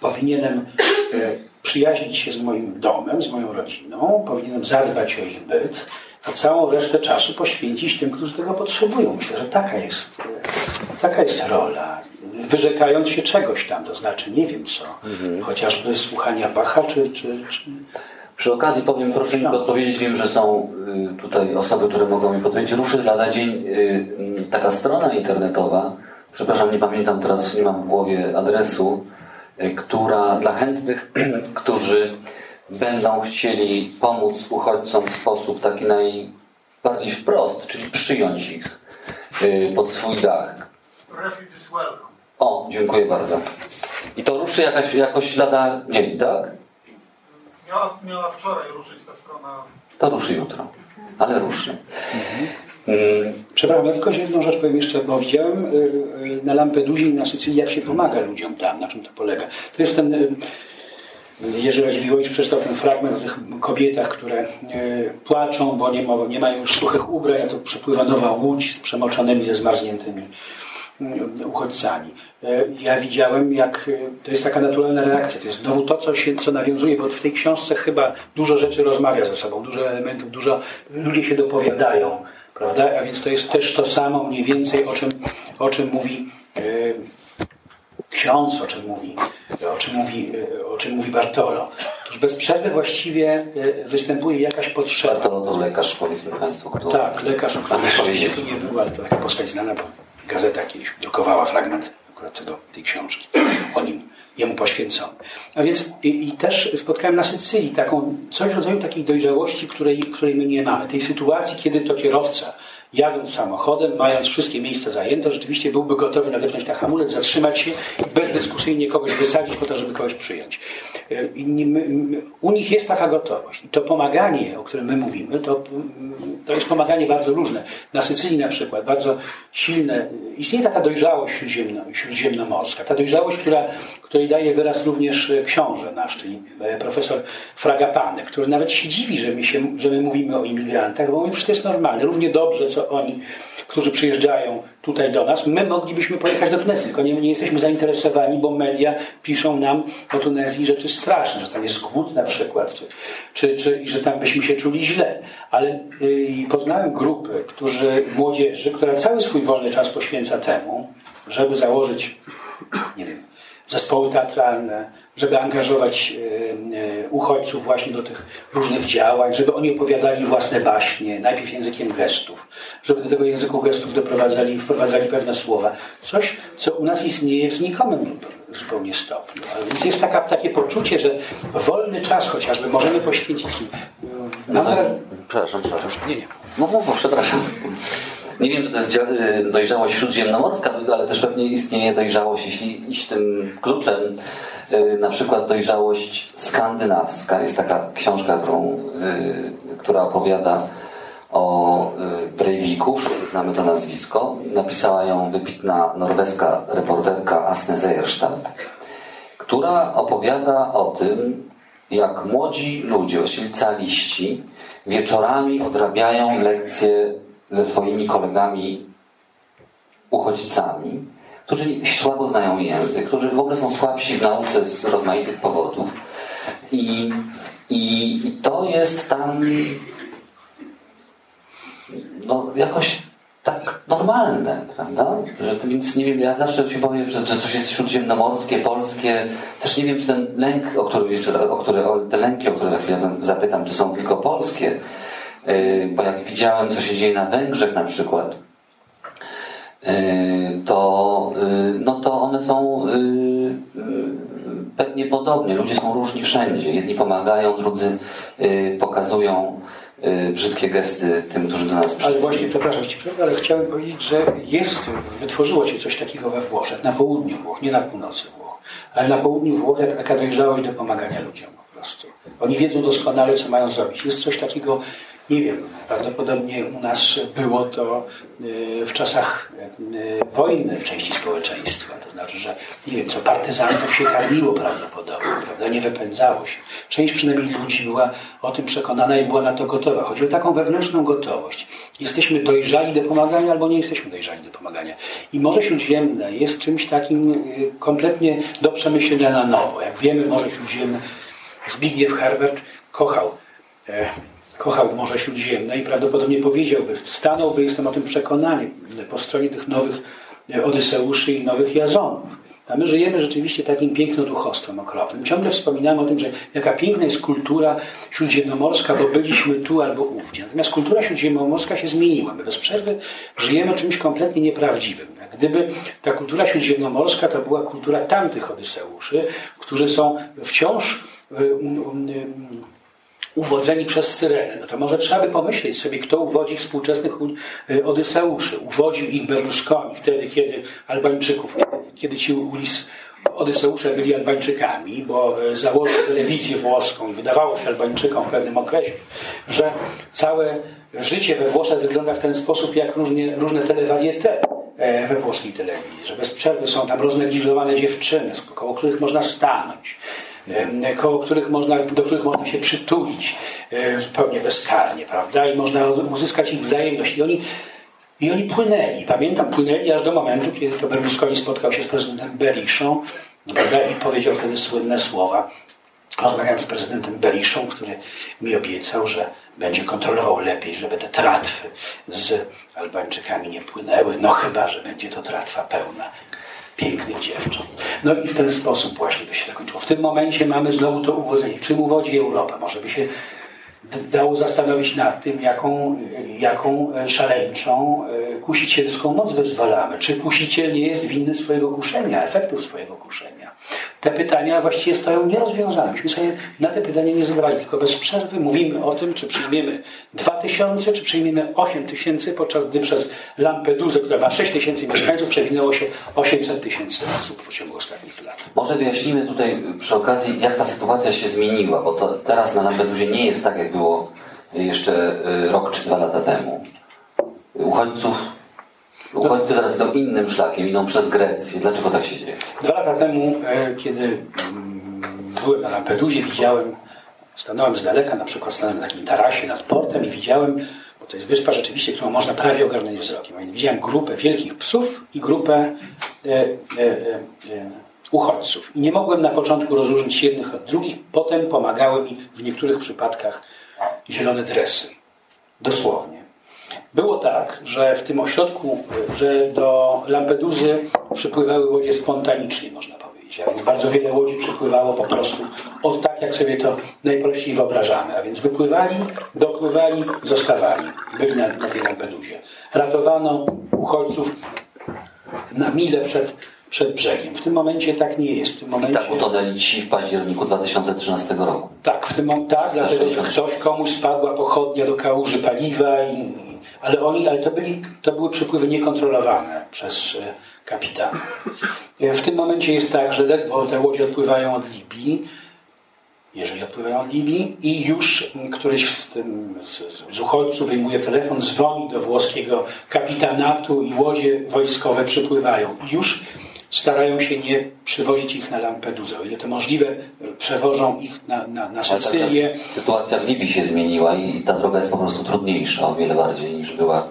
powinienem e, przyjaźnić się z moim domem, z moją rodziną, powinienem zadbać o ich byt, a całą resztę czasu poświęcić tym, którzy tego potrzebują. Myślę, że taka jest, taka jest rola. Wyrzekając się czegoś tam, to znaczy nie wiem co, mhm. chociażby słuchania Bacha, czy, czy, czy przy okazji powiem, proszę mi podpowiedzieć, wiem, że są y, tutaj osoby, które mogą mi podpowiedzieć. Ruszy lada dzień y, taka strona internetowa, przepraszam, nie pamiętam teraz, nie mam w głowie adresu, która dla chętnych, którzy będą chcieli pomóc uchodźcom w sposób taki najbardziej wprost, czyli przyjąć ich y, pod swój dach. O, dziękuję bardzo. I to ruszy jakaś, jakoś lada dzień, tak? Miała, miała wczoraj ruszyć ta strona. To ruszy jutro, ale ruszy. Mhm. Przepraszam, ja tylko jedną rzecz powiem jeszcze, bo widziałem y, y, na Lampedusie i na Sycylii, jak się pomaga ludziom tam, na czym to polega. To jest ten Jerzy Radziwiłowicz przeczytał ten fragment o tych kobietach, które e, płaczą, bo nie, ma, nie mają już suchych ubrań, a to przepływa nowa łódź z przemoczonymi, ze zmarzniętymi e, uchodźcami. E, ja widziałem, jak to jest taka naturalna reakcja. To jest znowu to, co, się, co nawiązuje, bo w tej książce chyba dużo rzeczy rozmawia ze sobą, dużo elementów, dużo ludzie się dopowiadają, prawda? A więc to jest też to samo mniej więcej, o czym, o czym mówi ksiądz, o czym mówi, o czym mówi, o czym mówi Bartolo. Otóż bez przerwy właściwie e, występuje jakaś potrzeba. Bartolo to lekarz, powiedzmy Państwu. Kto... Tak, lekarz, o którym się tu nie był, ale to taka postać znana, bo gazeta kiedyś drukowała fragment akurat tego, tej książki o nim, jemu poświęcony. A więc i, i też spotkałem na Sycylii taką, coś w rodzaju takiej dojrzałości, której, której my nie mamy. Tej sytuacji, kiedy to kierowca jadąc samochodem, mając wszystkie miejsca zajęte, rzeczywiście byłby gotowy nadepnąć na hamulec, zatrzymać się i bezdyskusyjnie kogoś wysadzić po to, żeby kogoś przyjąć. E, u nich jest taka gotowość. I to pomaganie, o którym my mówimy, to, to jest pomaganie bardzo różne. Na Sycylii na przykład bardzo silne, istnieje taka dojrzałość śródziemno, śródziemnomorska. Ta dojrzałość, która, której daje wyraz również książę nasz, czyli e, profesor Fragapane, który nawet się dziwi, że my, się, że my mówimy o imigrantach, bo mówimy, że to jest normalne. Równie dobrze, co oni, którzy przyjeżdżają tutaj do nas, my moglibyśmy pojechać do Tunezji, tylko nie, nie jesteśmy zainteresowani, bo media piszą nam o Tunezji rzeczy straszne, że tam jest głód na przykład, czy, czy, czy i że tam byśmy się czuli źle. Ale yy, poznałem grupy, którzy, młodzieży, która cały swój wolny czas poświęca temu, żeby założyć, nie wiem, zespoły teatralne, żeby angażować e, e, uchodźców właśnie do tych różnych działań, żeby oni opowiadali własne baśnie, najpierw językiem gestów, żeby do tego języku gestów doprowadzali, wprowadzali pewne słowa. Coś, co u nas istnieje w znikomym zupełnie stopniu. A więc jest taka, takie poczucie, że wolny czas chociażby możemy poświęcić. No, przepraszam, przepraszam. Nie, nie. No, no, no, przepraszam. Nie wiem, czy to jest dojrzałość śródziemnomorska, ale też pewnie istnieje dojrzałość, jeśli iść tym kluczem, na przykład dojrzałość skandynawska. Jest taka książka, którą, y, która opowiada o Breiviku, znamy to nazwisko. Napisała ją wybitna norweska reporterka Asne Zejerstadt, która opowiada o tym, jak młodzi ludzie, właściwie caliści, wieczorami odrabiają lekcje ze swoimi kolegami uchodźcami, którzy słabo znają język, którzy w ogóle są słabsi w nauce z rozmaitych powodów. I, i to jest tam no, jakoś tak normalne, prawda? Że więc nie wiem, ja zawsze się powiem, że, że coś jest śródziemnomorskie, polskie. Też nie wiem, czy ten lęk, o którym jeszcze, o które, o te lęki, o które za chwilę zapytam, czy są tylko polskie. Yy, bo jak widziałem, co się dzieje na Węgrzech na przykład, to, yy, no to one są yy, pewnie podobnie. Ludzie są różni wszędzie. Jedni pomagają, drudzy pokazują brzydkie gesty tym, którzy do nas Ale przychodzą. właśnie, przepraszam Ci przerwę, ale chciałem powiedzieć, że jest, wytworzyło się coś takiego we Włoszech, na południu Włoch, nie na północy Włoch, ale na południu Włoch taka dojrzałość do pomagania ludziom po prostu. Oni wiedzą doskonale, co mają zrobić. Jest coś takiego, nie wiem, prawdopodobnie u nas było to y, w czasach y, wojny w części społeczeństwa. To znaczy, że nie wiem, co partyzantów się karmiło prawdopodobnie, prawda? Nie wypędzało się. Część przynajmniej ludzi była o tym przekonana i była na to gotowa. Chodzi o taką wewnętrzną gotowość. Jesteśmy dojrzali do pomagania albo nie jesteśmy dojrzali do pomagania. I Morze Śródziemne jest czymś takim y, kompletnie do przemyślenia na nowo. Jak wiemy, Morze Śródziemne Zbigniew Herbert kochał e, kochał Morze Śródziemne i prawdopodobnie powiedziałby, stanąłby, jestem o tym przekonany, po stronie tych nowych e, Odyseuszy i nowych Jazonów. A my żyjemy rzeczywiście takim pięknoduchostwem okropnym. Ciągle wspominamy o tym, że jaka piękna jest kultura śródziemnomorska, bo byliśmy tu albo ówdzie. Natomiast kultura śródziemnomorska się zmieniła. My bez przerwy żyjemy czymś kompletnie nieprawdziwym. Gdyby ta kultura śródziemnomorska to była kultura tamtych Odyseuszy, którzy są wciąż y, uwodzeni przez Syrenę. No to może trzeba by pomyśleć sobie, kto uwodzi współczesnych y, Odyseuszy. Uwodził ich Berlusconi wtedy, kiedy Albańczyków, kiedy ci Ulis Odyseusze byli Albańczykami, bo y, założył telewizję włoską i wydawało się Albańczykom w pewnym okresie, że całe życie we Włoszech wygląda w ten sposób, jak różnie, różne telewariete e, we włoskiej telewizji, że bez przerwy są tam roznegliżowane dziewczyny, koło których można stanąć koło których można, do których można się przytulić e, zupełnie bezkarnie, prawda? I można uzyskać ich wzajemność. I oni, I oni płynęli. Pamiętam, płynęli aż do momentu, kiedy to Berlusconi spotkał się z prezydentem Beriszą prawda? i powiedział wtedy słynne słowa. Rozmawiałem z prezydentem Beriszą, który mi obiecał, że będzie kontrolował lepiej, żeby te tratwy z Albańczykami nie płynęły, no chyba, że będzie to tratwa pełna pięknych dziewcząt. No i w ten sposób właśnie to się zakończyło. W tym momencie mamy znowu to uwodzenie. Czym uwodzi Europa? Może by się dało zastanowić nad tym, jaką, jaką szaleńczą, e, kusicielską moc wyzwalamy. Czy kusiciel nie jest winny swojego kuszenia, efektów swojego kuszenia? Te pytania właściwie stoją nierozwiązane. Myśmy sobie na te pytania nie zadawali, tylko bez przerwy mówimy o tym, czy przyjmiemy 2000, czy przyjmiemy 8000, podczas gdy przez Lampedusę, która ma 6 tysięcy mieszkańców, przewinęło się 800 tysięcy osób w ciągu ostatnich lat. Może wyjaśnimy tutaj przy okazji, jak ta sytuacja się zmieniła, bo to teraz na Lampedusie nie jest tak, jak było jeszcze y, rok czy dwa lata temu. Uchodźców, uchodźcy teraz idą innym szlakiem, idą przez Grecję. Dlaczego tak się dzieje? Dwa lata temu, e, kiedy mm, byłem na Lampedusie, widziałem, stanąłem z daleka, na przykład stanąłem na takim tarasie nad portem i widziałem, bo to jest wyspa rzeczywiście, którą można prawie ogarnąć wzrokiem, więc widziałem grupę wielkich psów i grupę e, e, e, e, uchodźców. I nie mogłem na początku rozróżnić jednych od drugich, potem pomagały mi w niektórych przypadkach zielone dresy. Dosłownie. Było tak, że w tym ośrodku, że do Lampedusy przypływały łodzie spontanicznie, można powiedzieć. A więc bardzo wiele łodzi przypływało po prostu od tak, jak sobie to najprościej wyobrażamy. A więc wypływali, dopływali, zostawali. Byli na, na tej Lampedusie. Ratowano uchodźców na mile przed, przed brzegiem. W tym momencie tak nie jest. W tym I momencie... tak utonęli ci w październiku 2013 roku. Tak, w tym tak, dlatego że ktoś komuś spadła pochodnia do kałuży paliwa, i, ale oni, ale to, byli, to były przypływy niekontrolowane przez e, kapitana. E, W tym momencie jest tak, że ledwo te łodzie odpływają od Libii, jeżeli odpływają od Libii i już któryś z, tym, z, z- uchodźców wyjmuje telefon, dzwoni do włoskiego kapitanatu i łodzie wojskowe przypływają. Już starają się nie przywozić ich na Lampedusę. O ile to możliwe, przewożą ich na, na, na Sycylię. sytuacja w Libii się zmieniła i ta droga jest po prostu trudniejsza o wiele bardziej niż była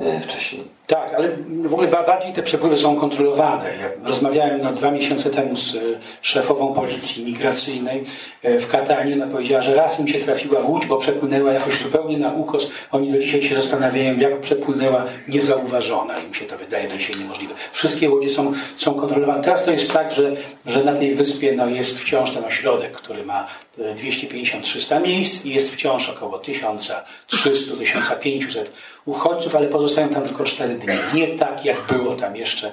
e, wcześniej. Tak, ale w ogóle bardziej te przepływy są kontrolowane. Ja rozmawiałem no, dwa miesiące temu z e, szefową policji migracyjnej e, w Katanie. Ona powiedziała, że raz im się trafiła łódź, bo przepłynęła jakoś zupełnie na ukos. Oni do dzisiaj się zastanawiają, jak przepłynęła niezauważona. Im się to wydaje do dzisiaj niemożliwe. Wszystkie łodzie są, są kontrolowane. Teraz to jest tak, że, że na tej wyspie no, jest wciąż ten ośrodek, który ma 250-300 miejsc i jest wciąż około 1300-1500 uchodźców, ale pozostają tam tylko 4 Nie tak, jak było tam jeszcze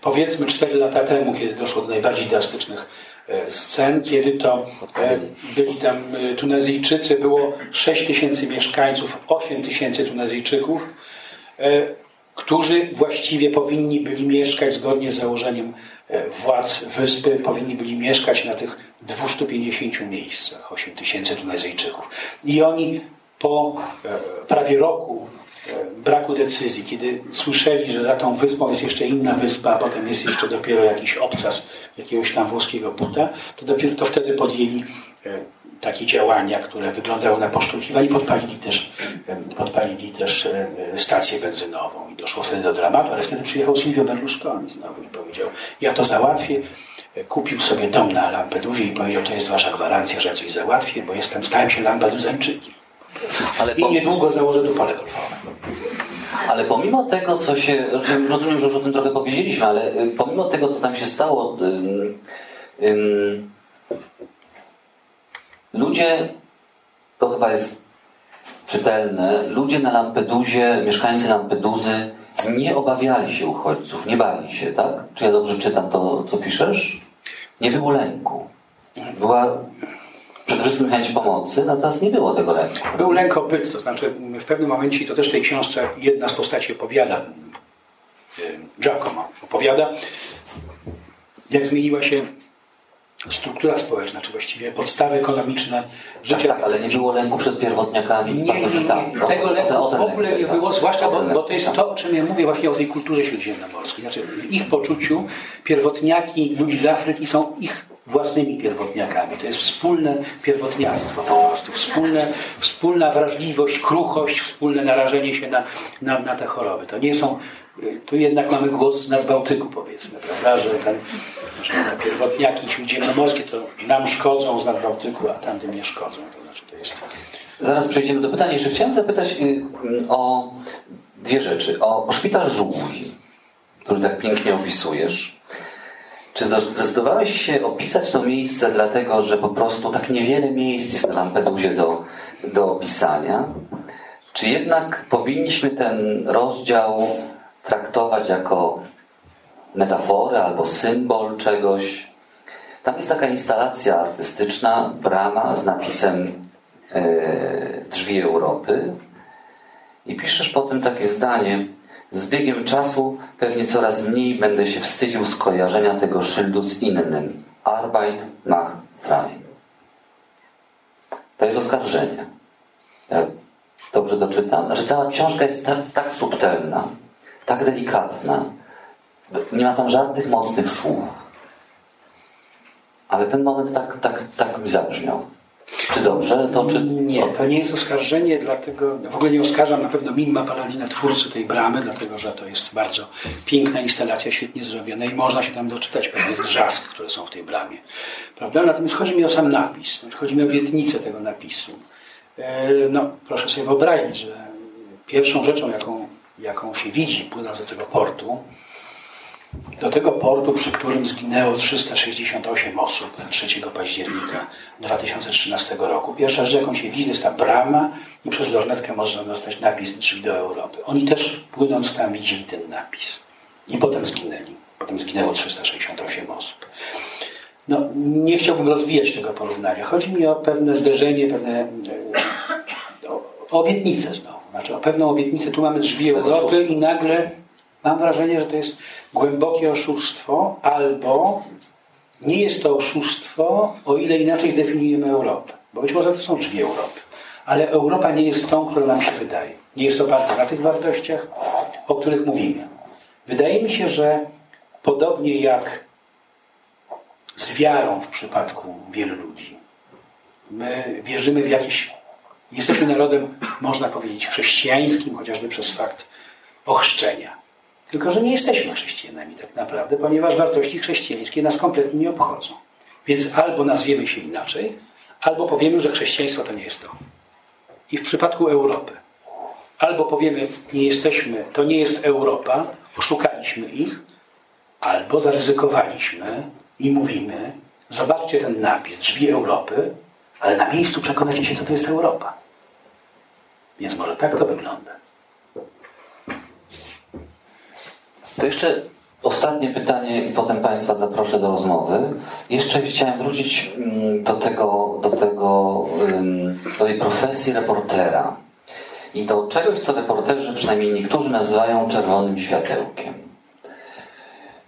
powiedzmy 4 lata temu, kiedy doszło do najbardziej drastycznych e, scen, kiedy to e, byli tam e, Tunezyjczycy, było 6 tysięcy mieszkańców, 8 tysięcy Tunezyjczyków, którzy właściwie powinni byli mieszkać zgodnie z założeniem władz wyspy, powinni byli mieszkać na tych 250 miejscach, 8 tysięcy Tunezyjczyków. I oni po prawie roku braku decyzji, kiedy słyszeli, że za tą wyspą jest jeszcze inna wyspa, a potem jest jeszcze dopiero jakiś obcas jakiegoś tam włoskiego buta, to dopiero to wtedy podjęli e, takie działania, które wyglądały na poszczukiwanie. Podpalili też, e, podpalili też e, stację benzynową i doszło wtedy do dramatu, ale wtedy przyjechał Silvio Berlusconi znowu i powiedział, ja to załatwię. Kupił sobie dom na Lampedusie i powiedział, to jest wasza gwarancja, że coś załatwię, bo jestem, stałem się Lampedusańczykiem. Ale. I niedługo założę tu golfowe. Ale pomimo tego, co się. Rozumiem, że już o tym trochę powiedzieliśmy, ale y, pomimo tego, co tam się stało, ym, ym, ludzie, to chyba jest czytelne, ludzie na Lampedusie, mieszkańcy Lampeduzy nie obawiali się uchodźców, nie bali się, tak? Czy ja dobrze czytam to, co piszesz? Nie było lęku. Była przede wszystkim chęć pomocy, natomiast nie było tego lęku. Był lęk o byt, to znaczy w pewnym momencie, i to też w tej książce jedna z postaci opowiada, Giacomo opowiada, jak zmieniła się struktura społeczna, czy właściwie podstawy ekonomiczne życia. Tak, tak ale nie było lęku przed pierwotniakami. Nie, nie, nie. Tego lęku w ogóle nie tak. było, zwłaszcza, bo, bo, to jest to, o czym ja mówię właśnie o tej kulturze śródziemnomorskiej. Znaczy w ich poczuciu pierwotniaki ludzi z Afryki są ich własnymi pierwotniakami. To jest wspólne pierwotniactwo po prostu, wspólne, wspólna wrażliwość, kruchość, wspólne narażenie się na, na, na te choroby. To nie są, tu jednak mamy głos z Nadbałtyku powiedzmy, prawda, że, ten, że te pierwotniaki śródziemnomorskie to nam szkodzą z Nadbałtyku, a tamtym nie szkodzą. To znaczy to jest... Zaraz przejdziemy do pytania. Jeszcze chciałem zapytać y, o dwie rzeczy. O, o szpital żółwi, który tak pięknie opisujesz. Czy zdecydowałeś się opisać to miejsce dlatego, że po prostu tak niewiele miejsc jest na Lampedusie do, do opisania? Czy jednak powinniśmy ten rozdział traktować jako metaforę albo symbol czegoś? Tam jest taka instalacja artystyczna, brama z napisem e, Drzwi Europy i piszesz potem takie zdanie z biegiem czasu pewnie coraz mniej będę się wstydził skojarzenia tego szyldu z innym. Arbeit macht frei. To jest oskarżenie. Dobrze doczytam? Że cała książka jest tak, tak subtelna, tak delikatna. Nie ma tam żadnych mocnych słów. Ale ten moment tak, tak, tak mi zabrzmiał. Czy dobrze? To, czy... Nie, to nie jest oskarżenie, dlatego w ogóle nie oskarżam na pewno Mimma Paladina, twórcy tej bramy, dlatego że to jest bardzo piękna instalacja, świetnie zrobiona i można się tam doczytać pewnych drzask, które są w tej bramie. Prawda? Natomiast chodzi mi o sam napis, chodzi mi o obietnicę tego napisu. E, no, proszę sobie wyobrazić, że pierwszą rzeczą, jaką, jaką się widzi płynąc do tego portu, do tego portu, przy którym zginęło 368 osób 3 października 2013 roku. Pierwsza rzecz, jaką się widzi, jest ta brama i przez lornetkę można dostać napis drzwi do Europy. Oni też płynąc tam widzieli ten napis. I potem zginęli. Potem zginęło 368 osób. No, nie chciałbym rozwijać tego porównania. Chodzi mi o pewne zderzenie, pewne e, o, o obietnicę znowu. Znaczy o pewną obietnicę. Tu mamy drzwi Europy i nagle Mam wrażenie, że to jest głębokie oszustwo, albo nie jest to oszustwo, o ile inaczej zdefiniujemy Europę. Bo być może to są drzwi Europy. Ale Europa nie jest tą, którą nam się wydaje. Nie jest oparta na tych wartościach, o których mówimy. Wydaje mi się, że podobnie jak z wiarą w przypadku wielu ludzi, my wierzymy w jakieś. Jesteśmy narodem, można powiedzieć, chrześcijańskim, chociażby przez fakt ochrzczenia. Tylko, że nie jesteśmy chrześcijanami tak naprawdę, ponieważ wartości chrześcijańskie nas kompletnie nie obchodzą. Więc albo nazwiemy się inaczej, albo powiemy, że chrześcijaństwo to nie jest to. I w przypadku Europy, albo powiemy, nie jesteśmy, to nie jest Europa, poszukaliśmy ich, albo zaryzykowaliśmy i mówimy, zobaczcie ten napis, drzwi Europy, ale na miejscu przekonacie się, co to jest Europa. Więc może tak to wygląda. To jeszcze ostatnie pytanie i potem Państwa zaproszę do rozmowy. Jeszcze chciałem wrócić mm, do tego, do tego, do tej profesji reportera i do czegoś, co reporterzy, przynajmniej niektórzy nazywają czerwonym światełkiem,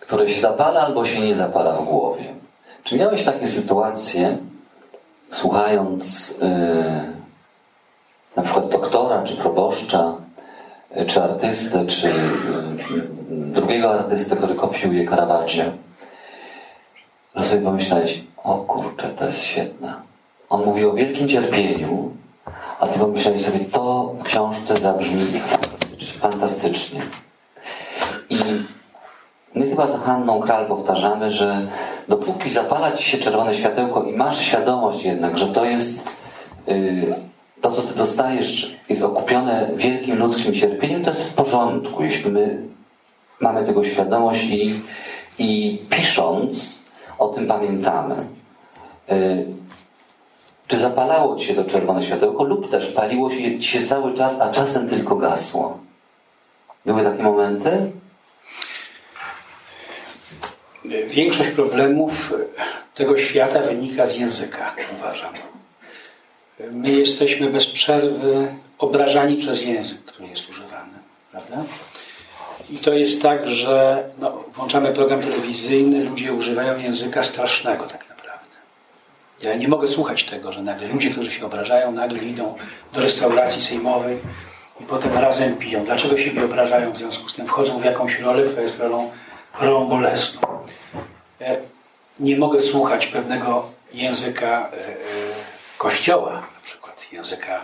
które się zapala albo się nie zapala w głowie. Czy miałeś takie sytuacje, słuchając yy, na przykład doktora czy proboszcza, czy artystę, czy y, drugiego artystę, który kopiuje Caravaggio, że sobie pomyślałeś, o kurczę, to jest świetne. On mówi o wielkim cierpieniu, a ty pomyślałeś sobie, to w książce zabrzmi fantastycznie. I my chyba za Hanną Kral powtarzamy, że dopóki zapala ci się czerwone światełko i masz świadomość jednak, że to jest yy, to, co ty dostajesz, jest okupione wielkim ludzkim cierpieniem, to jest w porządku, jeśli my mamy tego świadomość i, i pisząc o tym pamiętamy. Y, czy zapalało ci się to czerwone światełko, lub też paliło się, ci się cały czas, a czasem tylko gasło? Były takie momenty? Większość problemów tego świata wynika z języka, uważam. My jesteśmy bez przerwy obrażani przez język, który jest używany. Prawda? I to jest tak, że no, włączamy program telewizyjny, ludzie używają języka strasznego tak naprawdę. Ja nie mogę słuchać tego, że nagle ludzie, którzy się obrażają, nagle idą do restauracji sejmowej i potem razem piją. Dlaczego siebie obrażają? W związku z tym wchodzą w jakąś rolę, która jest rolą, rolą bolesną. E, nie mogę słuchać pewnego języka e, e, kościoła, języka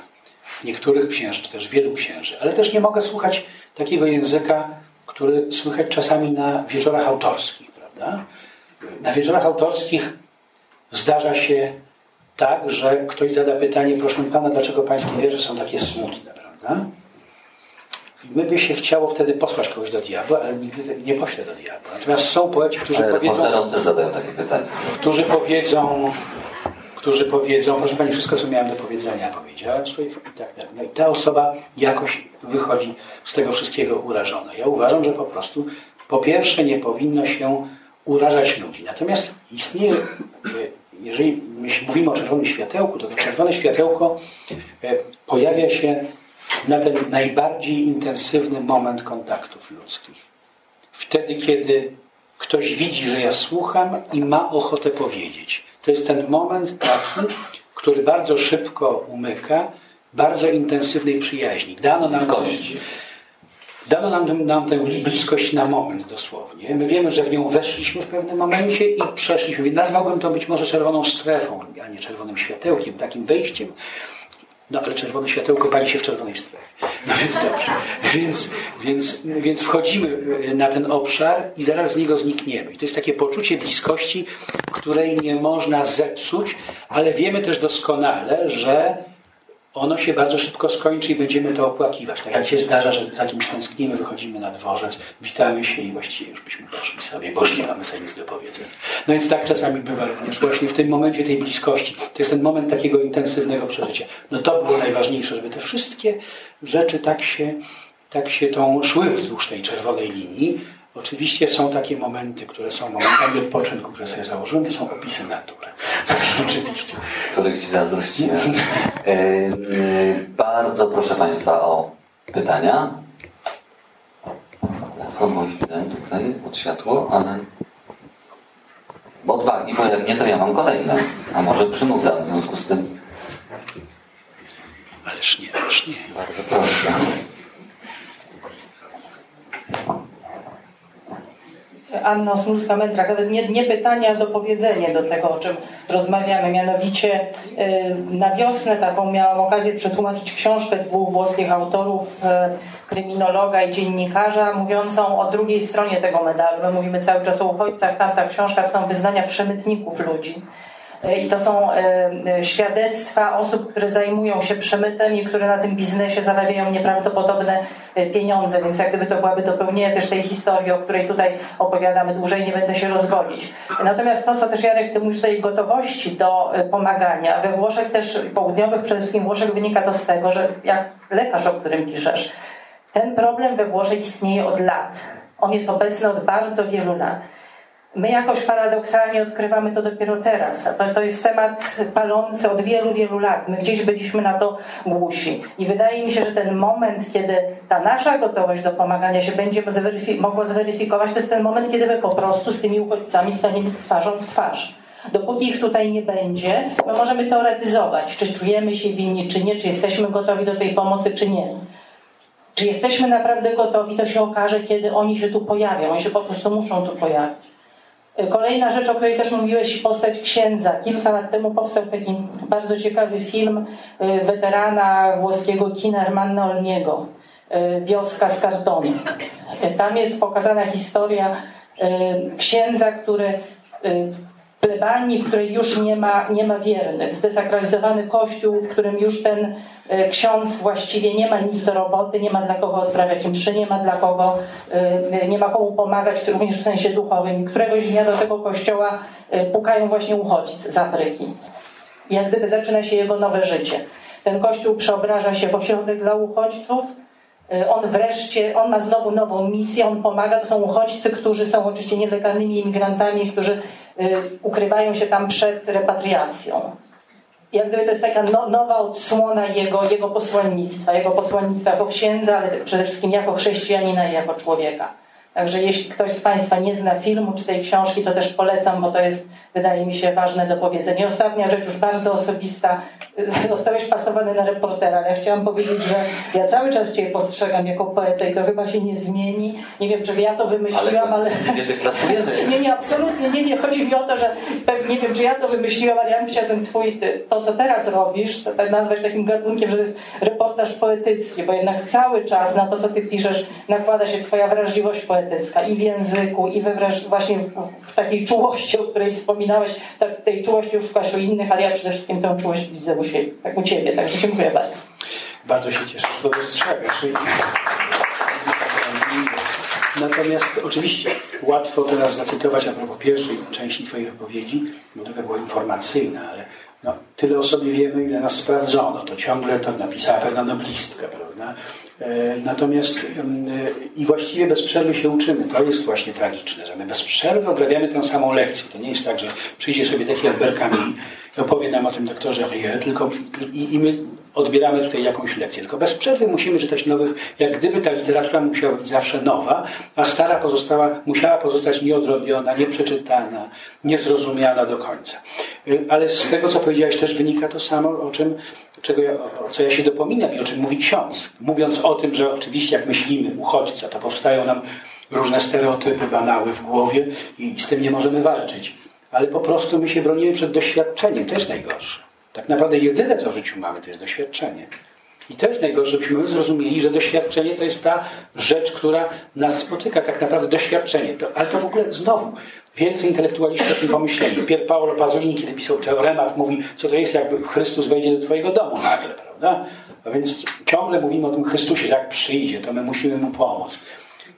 niektórych księży, czy też wielu księży, ale też nie mogę słuchać takiego języka, który słychać czasami na wieczorach autorskich, prawda? Na wieczorach autorskich zdarza się tak, że ktoś zada pytanie, proszę pana, dlaczego pańskie wiersze są takie smutne, prawda? My by się chciało wtedy posłać kogoś do diabła, ale nigdy nie pośle do diabła. Natomiast są poeci, którzy ale powiedzą... też zadają takie pytania. Którzy powiedzą, którzy powiedzą, proszę Pani, wszystko, co miałem do powiedzenia, powiedziałem swoich i tak dalej. No i ta osoba jakoś wychodzi z tego wszystkiego urażona. Ja uważam, że po prostu po pierwsze nie powinno się urażać ludzi. Natomiast istnieje, jeżeli mówimy o czerwonym światełku, to to czerwone światełko e, pojawia się na ten najbardziej intensywny moment kontaktów ludzkich. Wtedy, kiedy ktoś widzi, że ja słucham i ma ochotę powiedzieć. To jest ten moment taki, który bardzo szybko umyka bardzo intensywnej przyjaźni. Dano nam, dano nam, nam tę bliskość na moment dosłownie. My wiemy, że w nią weszliśmy w pewnym momencie i przeszliśmy. Nazwałbym to być może czerwoną strefą, a nie czerwonym światełkiem, takim wejściem. No ale czerwone światełko pali się w czerwonej strefie. No więc dobrze. Więc, więc, więc wchodzimy na ten obszar i zaraz z niego znikniemy. I to jest takie poczucie bliskości, której nie można zepsuć, ale wiemy też doskonale, że ono się bardzo szybko skończy i będziemy to opłakiwać. Tak jak się zdarza, że za kimś tęsknimy, wychodzimy na dworzec, witamy się i właściwie już byśmy poszli sobie, bo już nie mamy sobie nic do powiedzenia. No więc tak czasami bywa również właśnie w tym momencie tej bliskości. To jest ten moment takiego intensywnego przeżycia. No to było najważniejsze, żeby te wszystkie rzeczy tak się, tak się tą szły wzdłuż tej czerwonej linii. Oczywiście są takie momenty, które są momentami odpoczynku, które sobie założyłem, to są opisy natury. Oczywiście. Których Ci zazdrościłem. E, e, bardzo proszę Państwa o pytania. Ja spróbuję tutaj pod światło, ale odwagi, bo jak nie, to ja mam kolejne. A może przynudzam w związku z tym. Ależ nie, ależ nie. Bardzo proszę. Anna Osmulska-Mędrak, nawet nie, nie pytania, do powiedzenia do tego, o czym rozmawiamy. Mianowicie y, na wiosnę taką miałam okazję przetłumaczyć książkę dwóch włoskich autorów, y, kryminologa i dziennikarza, mówiącą o drugiej stronie tego medalu. My mówimy cały czas o uchodźcach, tamta książka to są wyznania przemytników ludzi. I to są świadectwa osób, które zajmują się przemytem i które na tym biznesie zarabiają nieprawdopodobne pieniądze, więc jak gdyby to byłaby dopełnienie też tej historii, o której tutaj opowiadamy dłużej, nie będę się rozwodzić. Natomiast to, co też Jarek, ty mówisz tej gotowości do pomagania, we Włoszech też, południowych przede wszystkim Włoszech wynika to z tego, że jak lekarz, o którym piszesz, ten problem we Włoszech istnieje od lat. On jest obecny od bardzo wielu lat. My jakoś paradoksalnie odkrywamy to dopiero teraz. To, to jest temat palący od wielu, wielu lat. My gdzieś byliśmy na to głusi. I wydaje mi się, że ten moment, kiedy ta nasza gotowość do pomagania się będzie zweryfi mogła zweryfikować, to jest ten moment, kiedy my po prostu z tymi uchodźcami staniemy twarzą w twarz. Dopóki ich tutaj nie będzie, my możemy teoretyzować, czy czujemy się winni, czy nie, czy jesteśmy gotowi do tej pomocy, czy nie. Czy jesteśmy naprawdę gotowi, to się okaże, kiedy oni się tu pojawią. Oni się po prostu muszą tu pojawić. Kolejna rzecz, o której też mówiłeś, postać księdza. Kilka lat temu powstał taki bardzo ciekawy film y, weterana włoskiego kina Hermanna Olmiego, y, Wioska z kartonu. Y, tam jest pokazana historia księdza, który plebanii, w której już nie ma, nie ma wiernych. Zdesakralizowany kościół, w którym już ten ksiądz właściwie nie ma nic do roboty, nie ma dla kogo odprawiać mszy, nie ma dla kogo, e, nie ma komu pomagać, również w sensie duchowym. Któregoś dnia do tego kościoła e, pukają właśnie uchodźcy z Afryki. Jak gdyby zaczyna się jego nowe życie. Ten kościół przeobraża się w ośrodek dla uchodźców, on wreszcie, on ma znowu nową misję, on pomaga. To są uchodźcy, którzy są oczywiście nielegalnymi imigrantami, którzy ukrywają się tam przed repatriacją. Jak gdyby to jest taka no, nowa odsłona jego, jego posłannictwa, jego posłannictwa jako księdza, ale przede wszystkim jako chrześcijanina i jako człowieka. Także jeśli ktoś z Państwa nie zna filmu czy tej książki, to też polecam, bo to jest, wydaje mi się, ważne do powiedzenia. I ostatnia rzecz, już bardzo osobista. Zostałeś pasowany na reportera, ale ja chciałam powiedzieć, że ja cały czas Cię postrzegam jako poetę i to chyba się nie zmieni. Nie wiem, czy ja to wymyśliłam, ale... ale... Nie deklasujemy. nie, nie, absolutnie nie, nie. Chodzi mi o to, że nie wiem, czy ja to wymyśliłam, ale ja bym chciała ten Twój, to co teraz robisz, to tak nazwać takim gatunkiem, że to jest reportaż poetycki, bo jednak cały czas na to, co Ty piszesz, nakłada się Twoja wrażliwość poetycka i w języku, i we właśnie w, w, takiej czułości, o której wspominałeś, tak, tej czułości już szukasz u innych, ale ja przede wszystkim tę czułość widzę u, siebie, tak u Ciebie, także dziękuję bardzo. Bardzo się cieszę, że to dostrzegasz. Natomiast oczywiście łatwo teraz zacytować a propos pierwszej części Twojej wypowiedzi, bo to była informacyjna, ale no, tyle o sobie wiemy, ile nas sprawdzono. To ciągle to napisała pewna noblistka, prawda? E, natomiast e, i właściwie bez przerwy się uczymy. To jest właśnie tragiczne, że my bez przerwy odrabiamy tę samą lekcję. To nie jest tak, że przyjdzie sobie taki Albert Camus i opowie nam o tym doktorze Rie, tylko i, i my odbieramy tutaj jakąś lekcję. Tylko bez przerwy musimy czytać nowych, jak gdyby ta literatura musiała być zawsze nowa, a stara pozostała, musiała pozostać nieodrobiona, nieprzeczytana, niezrozumiana do końca. Y, ale z tego, co powiedziałeś, też wynika to samo, o czym, czego ja, co ja się dopominam i o czym mówi ksiądz. Mówiąc o tym, że oczywiście jak myślimy uchodźca, to powstają nam różne stereotypy, banały w głowie i z tym nie możemy walczyć. Ale po prostu my się bronimy przed doświadczeniem. To jest najgorsze. Tak naprawdę jedyne, co w życiu mamy, to jest doświadczenie. I to jest najgorsze, żebyśmy zrozumieli, że doświadczenie to jest ta rzecz, która nas spotyka, tak naprawdę doświadczenie. To, ale to w ogóle znowu, więcej intelektualiści o tym pomyśleli. Pier Paolo Pasolini, kiedy pisał teoremat, mówi, co to jest, jakby Chrystus wejdzie do twojego domu nagle, prawda? A więc ciągle mówimy o tym Chrystusie, że jak przyjdzie, to my musimy Mu pomóc.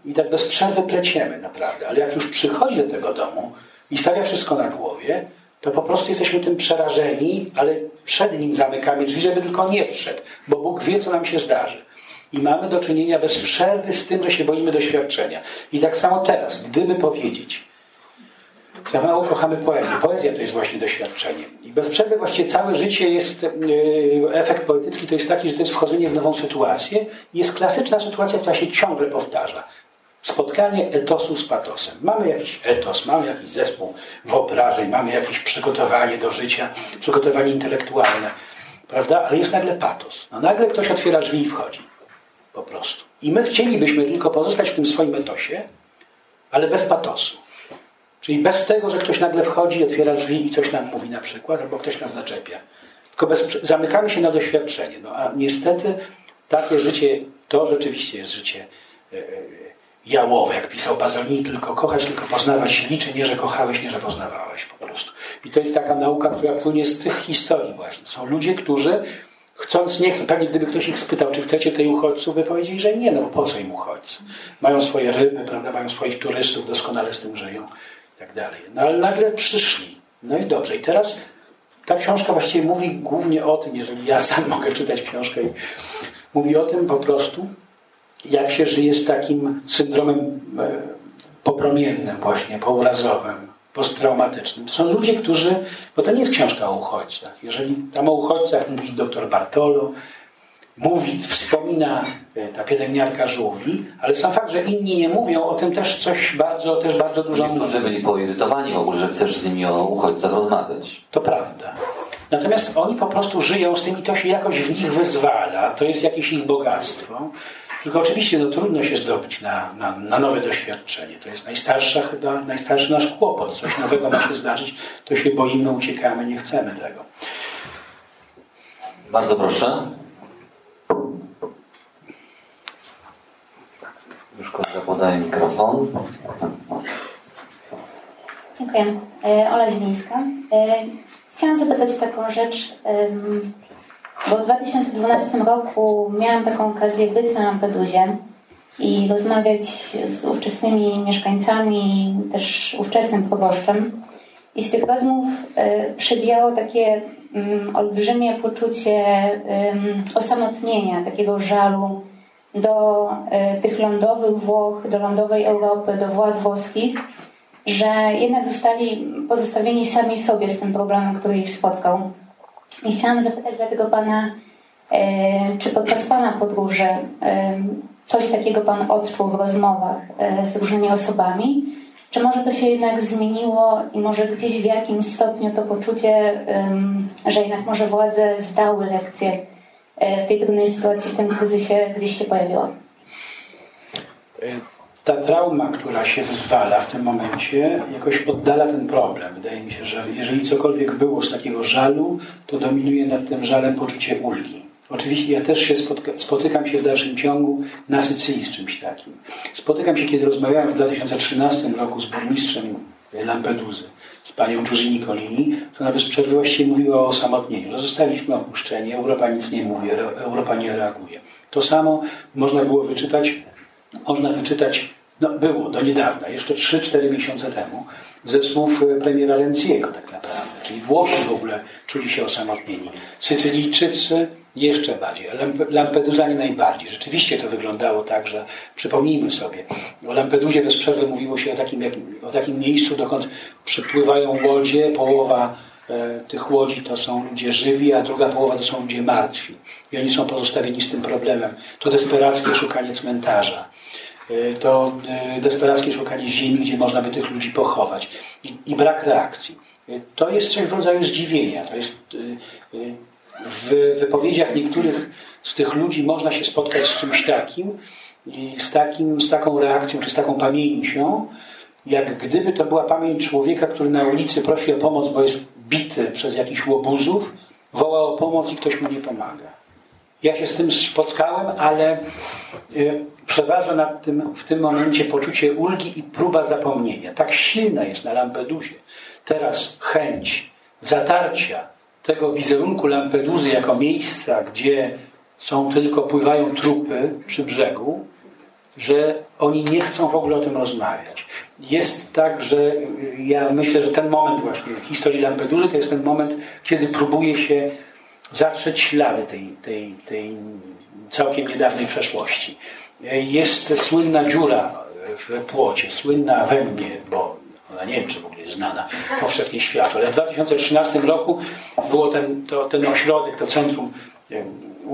I tak bez przerwy pleciemy, naprawdę. Ale jak już przychodzi do tego domu i stawia wszystko na głowie, to po prostu jesteśmy tym przerażeni, ale przed nim zamykamy drzwi, żeby tylko nie wszedł, bo Bóg wie, co nam się zdarzy. I mamy do czynienia bez przerwy z tym, że się boimy doświadczenia. I tak samo teraz, gdyby powiedzieć, za mało kochamy poezję. Poezja to jest właśnie doświadczenie. I bez przerwy właściwie całe życie jest, e, efekt poetycki to jest taki, że to jest wchodzenie w nową sytuację. Jest klasyczna sytuacja, która się ciągle powtarza. Spotkanie etosu z patosem. Mamy jakiś etos, mamy jakiś zespół wyobrażeń, mamy jakieś przygotowanie do życia, przygotowanie intelektualne, prawda? Ale jest nagle patos. No nagle ktoś otwiera drzwi i wchodzi. Po prostu. I my chcielibyśmy tylko pozostać w tym swoim etosie, ale bez patosu. Czyli bez tego, że ktoś nagle wchodzi, otwiera drzwi i coś nam mówi na przykład, albo ktoś nas zaczepia. Tylko bez, zamykamy się na doświadczenie. No a niestety takie życie, to rzeczywiście jest życie e, jałowe, jak pisał Pasolini, tylko kochać, tylko poznawać się liczy, nie że kochałeś, nie że poznawałeś po prostu. I to jest taka nauka, która płynie z tych historii właśnie. Są ludzie, którzy chcąc, nie chcą. Pewnie gdyby ktoś ich spytał, czy chcecie tej uchodźców, by powiedzieli, że nie, no po co im uchodźcy? Mają swoje ryby, prawda, mają swoich turystów, doskonale z tym żyją i tak dalej. No ale nagle przyszli. No i dobrze. I teraz ta książka właściwie mówi głównie o tym, jeżeli ja sam mogę czytać książkę, i mówi o tym po prostu, jak się żyje z takim syndromem e, popromiennym właśnie, pourazowym, posttraumatycznym. To są ludzie, którzy, bo to nie jest książka o uchodźcach. Jeżeli tam o uchodźcach mówi dr Bartolo, mówi, wspomina e, ta pielęgniarka żółwi, ale sam fakt, że inni nie mówią, o tym też coś bardzo, też bardzo dużo mówi. Niektórzy byli poirytowani w ogóle, że chcesz z nimi o uchodźcach rozmawiać. To prawda. Natomiast oni po prostu żyją z tym i to się jakoś w nich wyzwala. To jest jakieś ich bogactwo. Tylko oczywiście no, trudno się zdobyć na, na, na, nowe doświadczenie. To jest najstarsza chyba, najstarszy nasz kłopot. Coś nowego ma się zdarzyć, to się boimy, uciekamy, nie chcemy tego. Bardzo proszę. Podaje mikrofon. Dziękuję. E, Ola Zielińska. E, chciałam zapytać taką rzecz, bo w 2012 roku miałam taką okazję być na Lampedusie i rozmawiać z ówczesnymi mieszkańcami, też ówczesnym proboszczem. I z tych rozmów e, przebijało takie olbrzymie poczucie osamotnienia, takiego żalu do tych lądowych Włoch, do lądowej Europy, do władz włoskich, że jednak zostali pozostawieni sami sobie z tym problemem, który ich spotkał. I chciałam zapytać dlatego Pana, e, czy podczas Pana podróży e, coś takiego Pan odczuł w rozmowach e, z różnymi osobami? Czy może to się jednak zmieniło i może gdzieś w jakimś stopniu to poczucie, że jednak może władze zdały lekcje w tej trudnej sytuacji, w tym kryzysie gdzieś się pojawiło? ta trauma, która się wyzwala w tym momencie, jakoś oddala ten problem. Wydaje mi się, że jeżeli cokolwiek było z takiego żalu, to dominuje nad tym żalem poczucie ulgi. Oczywiście ja też się spotyka, spotykam się w dalszym ciągu na Sycylii z czymś takim. Spotykam się, kiedy rozmawiałem w 2013 roku z burmistrzem Lampeduzy, z panią Giusy Nicolini, ona bez przerwy właściwie mówiła o osamotnieniu, że zostaliśmy opuszczeni, Europa nic nie mówi, Europa nie reaguje. To samo można było wyczytać, można wyczytać no, było do niedawna, jeszcze 3-4 miesiące temu, ze słów e, premiera Renziego tak naprawdę. Czyli Włosi w ogóle czuli się osamotnieni. Sycylijczycy jeszcze bardziej, Lampedusani najbardziej. Rzeczywiście to wyglądało tak, że przypomnijmy sobie, o Lampedusie bez przerwy mówiło się o takim, o takim miejscu, dokąd przypływają łodzie, połowa e, tych łodzi to są ludzie żywi, a druga połowa to są ludzie martwi. I oni są pozostawieni z tym problemem. To desperackie szukanie cmentarza. Y, to y, desperackie szukanie ziemi, gdzie można by tych ludzi pochować i, i brak reakcji. To jest coś w rodzaju zdziwienia. To jest w wypowiedziach niektórych z tych ludzi można się spotkać z czymś takim, z, takim, z taką reakcją, czy z taką pamięcią, jak gdyby to była pamięć człowieka, który na ulicy prosi o pomoc, bo jest bity przez jakichś łobuzów, woła o pomoc i ktoś mu nie pomaga. Ja się z tym spotkałem, ale y, przeważa nad tym w tym momencie poczucie ulgi i próba zapomnienia. Tak silna jest na Lampedusie teraz chęć zatarcia tego wizerunku Lampeduzy jako miejsca, gdzie są tylko, pływają trupy przy brzegu, że oni nie chcą w ogóle o tym rozmawiać. Jest tak, że ja myślę, że ten moment właśnie w historii Lampeduzy to jest ten moment, kiedy próbuje się zatrzeć ślady tej, tej, tej całkiem niedawnej przeszłości. Jest słynna dziura w płocie, słynna we mnie, bo ona nie wiem, czy w ogóle jest znana powszechnie światu, ale w 2013 roku było ten, to, ten ośrodek, to centrum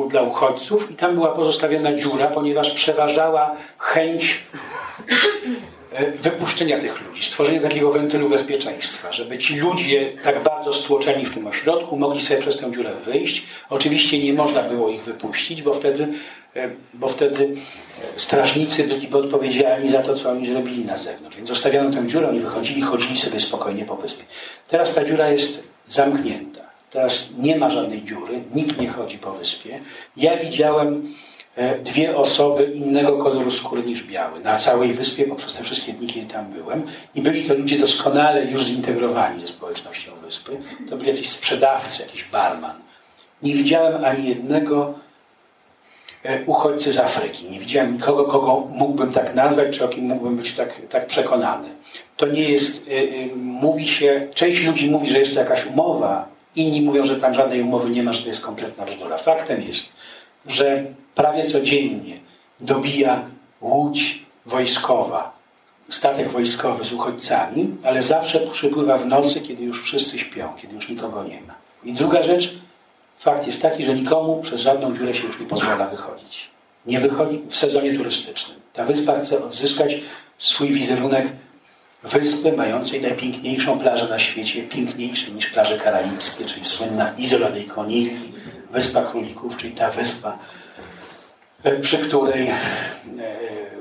dla uchodźców i tam była pozostawiona dziura, ponieważ przeważała chęć wypuszczenia tych ludzi, stworzenia takiego wentylu bezpieczeństwa, żeby ci ludzie tak bardzo stłoczeni w tym ośrodku mogli sobie przez tę dziurę wyjść. Oczywiście nie można było ich wypuścić, bo wtedy, e, bo wtedy strażnicy byliby odpowiedzialni za to, co oni zrobili na zewnątrz. Więc zostawiano tę dziurę, oni wychodzili, chodzili sobie spokojnie po wyspie. Teraz ta dziura jest zamknięta. Teraz nie ma żadnej dziury, nikt nie chodzi po wyspie. Ja widziałem E, dwie osoby innego koloru skóry niż biały na całej wyspie poprzez te wszystkie dni, kiedy tam byłem. I byli to ludzie doskonale już zintegrowani ze społecznością wyspy. To byli jacyś sprzedawcy, jakiś barman. Nie widziałem ani jednego e, uchodźcy z Afryki. Nie widziałem nikogo, kogo mógłbym tak nazwać, czy o kim mógłbym być tak, tak przekonany. To nie jest, e, mówi się, część ludzi mówi, że jest to jakaś umowa, inni mówią, że tam żadnej umowy nie ma, że to jest kompletna bzdura. Faktem jest, że prawie codziennie dobija łódź wojskowa, statek wojskowy z uchodźcami, ale zawsze przypływa w nocy, kiedy już wszyscy śpią, kiedy już nikogo nie ma. I druga rzecz, fakt jest taki, że nikomu przez żadną dziurę się już nie pozwala wychodzić. Nie wychodzi w sezonie turystycznym. Ta wyspa chce odzyskać swój wizerunek wyspy mającej najpiękniejszą plażę na świecie, piękniejszej niż plaże karaibskie, czyli słynna Isola dei Conigli, Wyspa Królików, czyli ta wyspa, przy której e,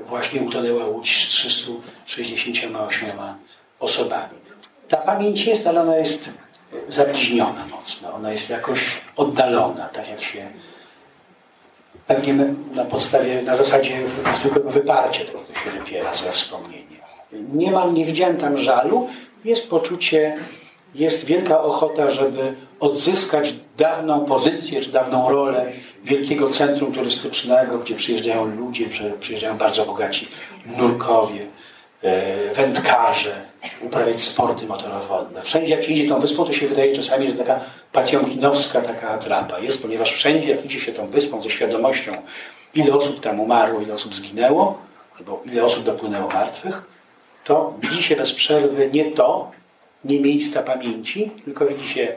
właśnie utonęła łódź z 368 osobami. Ta pamięć jest, ale ona jest zabliźniona mocno. Ona jest jakoś oddalona, tak jak się pewnie na podstawie, na zasadzie zwykłego wyparcia tego to się wypiera ze wspomnienie. Nie mam, nie widziałem tam żalu. Jest poczucie jest wielka ochota, żeby odzyskać dawną pozycję czy dawną rolę wielkiego centrum turystycznego, gdzie przyjeżdżają ludzie, przyjeżdżają bardzo bogaci nurkowie, e, wędkarze, uprawiać sporty motorowodne. Wszędzie jak się idzie tą wyspą, to się wydaje czasami, że taka patiomkinowska taka atrapa jest, ponieważ wszędzie jak idzie się tą wyspą ze świadomością, ile osób tam umarło, ile osób zginęło, albo ile osób dopłynęło martwych, to widzi się bez przerwy nie to, nie miejsca pamięci, tylko widzi się,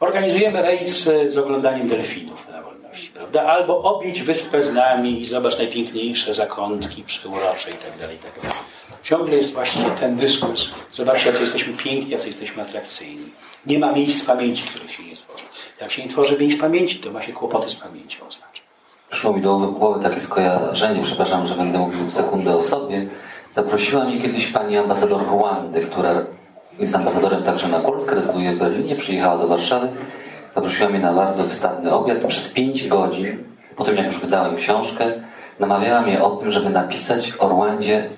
organizujemy rejs z oglądaniem delfinów na wolności, prawda? Albo objedź wyspę z nami i zobacz najpiękniejsze zakątki przeurocze i tak dalej, tak dalej. Ciągle jest właśnie ten dyskurs. Zobaczcie, jacy jesteśmy piękni, jacy jesteśmy atrakcyjni. Nie ma miejsc pamięci, które się nie tworzą. Jak się nie tworzy miejsc pamięci, to ma się kłopoty z pamięcią. Znaczy. Przyszło mi do głowy takie skojarzenie, przepraszam, że będę mówił sekundę o sobie. Zaprosiła mnie kiedyś pani ambasador Rwandy, która jest ambasadorem także na Polskę, rezyduje w Berlinie, przyjechała do Warszawy, zaprosiła mnie na bardzo wystawny obiad i przez pięć godzin, po tym jak już wydałem książkę, namawiała mnie o tym, żeby napisać o Rwandzie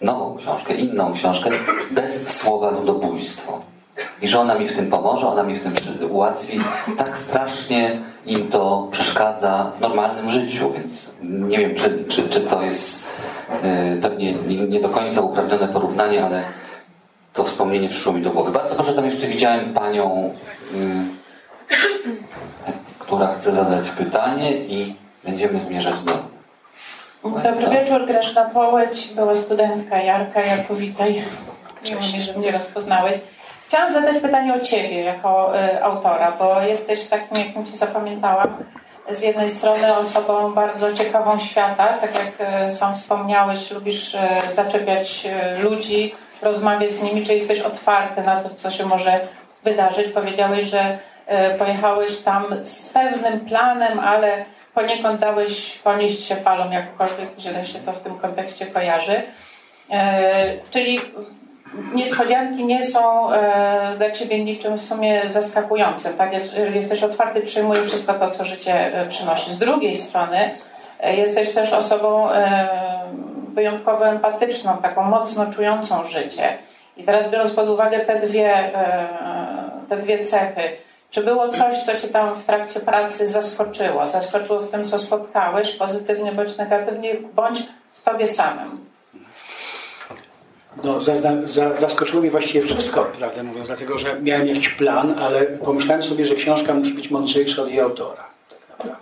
nową książkę, inną książkę, bez słowa ludobójstwo. I że ona mi w tym pomoże, ona mi w tym ułatwi. Tak strasznie im to przeszkadza w normalnym życiu, więc nie wiem, czy, czy, czy to jest yy, pewnie nie do końca uprawnione porównanie, ale to wspomnienie przyszło mi do głowy. Bardzo proszę, tam jeszcze widziałem panią, y, która chce zadać pytanie i będziemy zmierzać do Dobry wieczór, Grażyna Połeć, była studentka Jarka Jakowitaj. Miło mi, że mnie rozpoznałeś. Chciałam zadać pytanie o Ciebie jako y, autora, bo jesteś takim, jakim Cię zapamiętałam, z jednej strony osobą bardzo ciekawą świata, tak jak y, sam wspomniałeś, lubisz y, zaczepiać y, ludzi, rozmawiać z nimi, czy jesteś otwarty na to, co się może wydarzyć. Powiedziałeś, że e, pojechałeś tam z pewnym planem, ale poniekąd dałeś ponieść się falą, jakkolwiek źle się to w tym kontekście kojarzy. E, czyli niespodzianki nie są e, dla Ciebie niczym w sumie zaskakującym. Tak? jesteś otwarty, przyjmujesz wszystko to, co życie przynosi. Z drugiej strony jesteś też osobą wyjątkowo empatyczną, taką mocno czującą życie. I teraz biorąc pod uwagę te dwie, e, te dwie cechy, czy było coś, co Cię tam w trakcie pracy zaskoczyło? Zaskoczyło w tym, co spotkałeś, pozytywnie bądź negatywnie, bądź w Tobie samym? No, zaskoczyło mnie właściwie wszystko, prawdę mówiąc, dlatego że miałem jakiś plan, ale pomyślałem sobie, że książka musi być mądrzejsza od jej autora. Tak.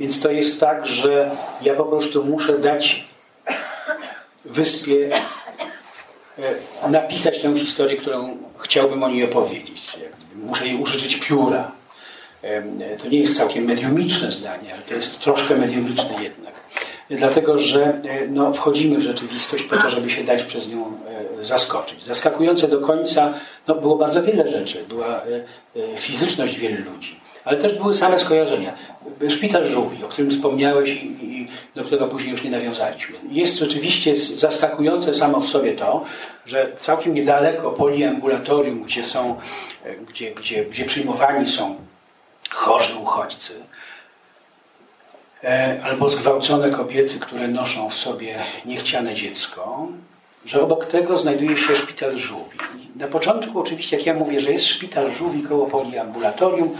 Więc to jest tak, że ja po prostu muszę dać wyspie e, napisać tę historię, którą chciałbym o niej opowiedzieć. Muszę jej użyczyć pióra. To nie jest całkiem mediumiczne zdanie, ale to jest troszkę mediumiczne jednak. dlatego że no, wchodzimy w rzeczywistość po to, żeby się dać przez nią zaskoczyć. Zaskakujące do końca no, było bardzo wiele rzeczy. Była fizyczność wielu ludzi, ale też były same skojarzenia. Szpital żółwi, o którym wspomniałeś i, do którego później już nie nawiązaliśmy. Jest rzeczywiście zaskakujące samo w sobie to, że całkiem niedaleko poliambulatorium, gdzie są, gdzie, gdzie, gdzie przyjmowani są chorzy uchodźcy, e, albo zgwałcone kobiety, które noszą w sobie niechciane dziecko, że obok tego znajduje się szpital żółwi. Na początku oczywiście, jak ja mówię, że jest szpital żółwi koło poliambulatorium,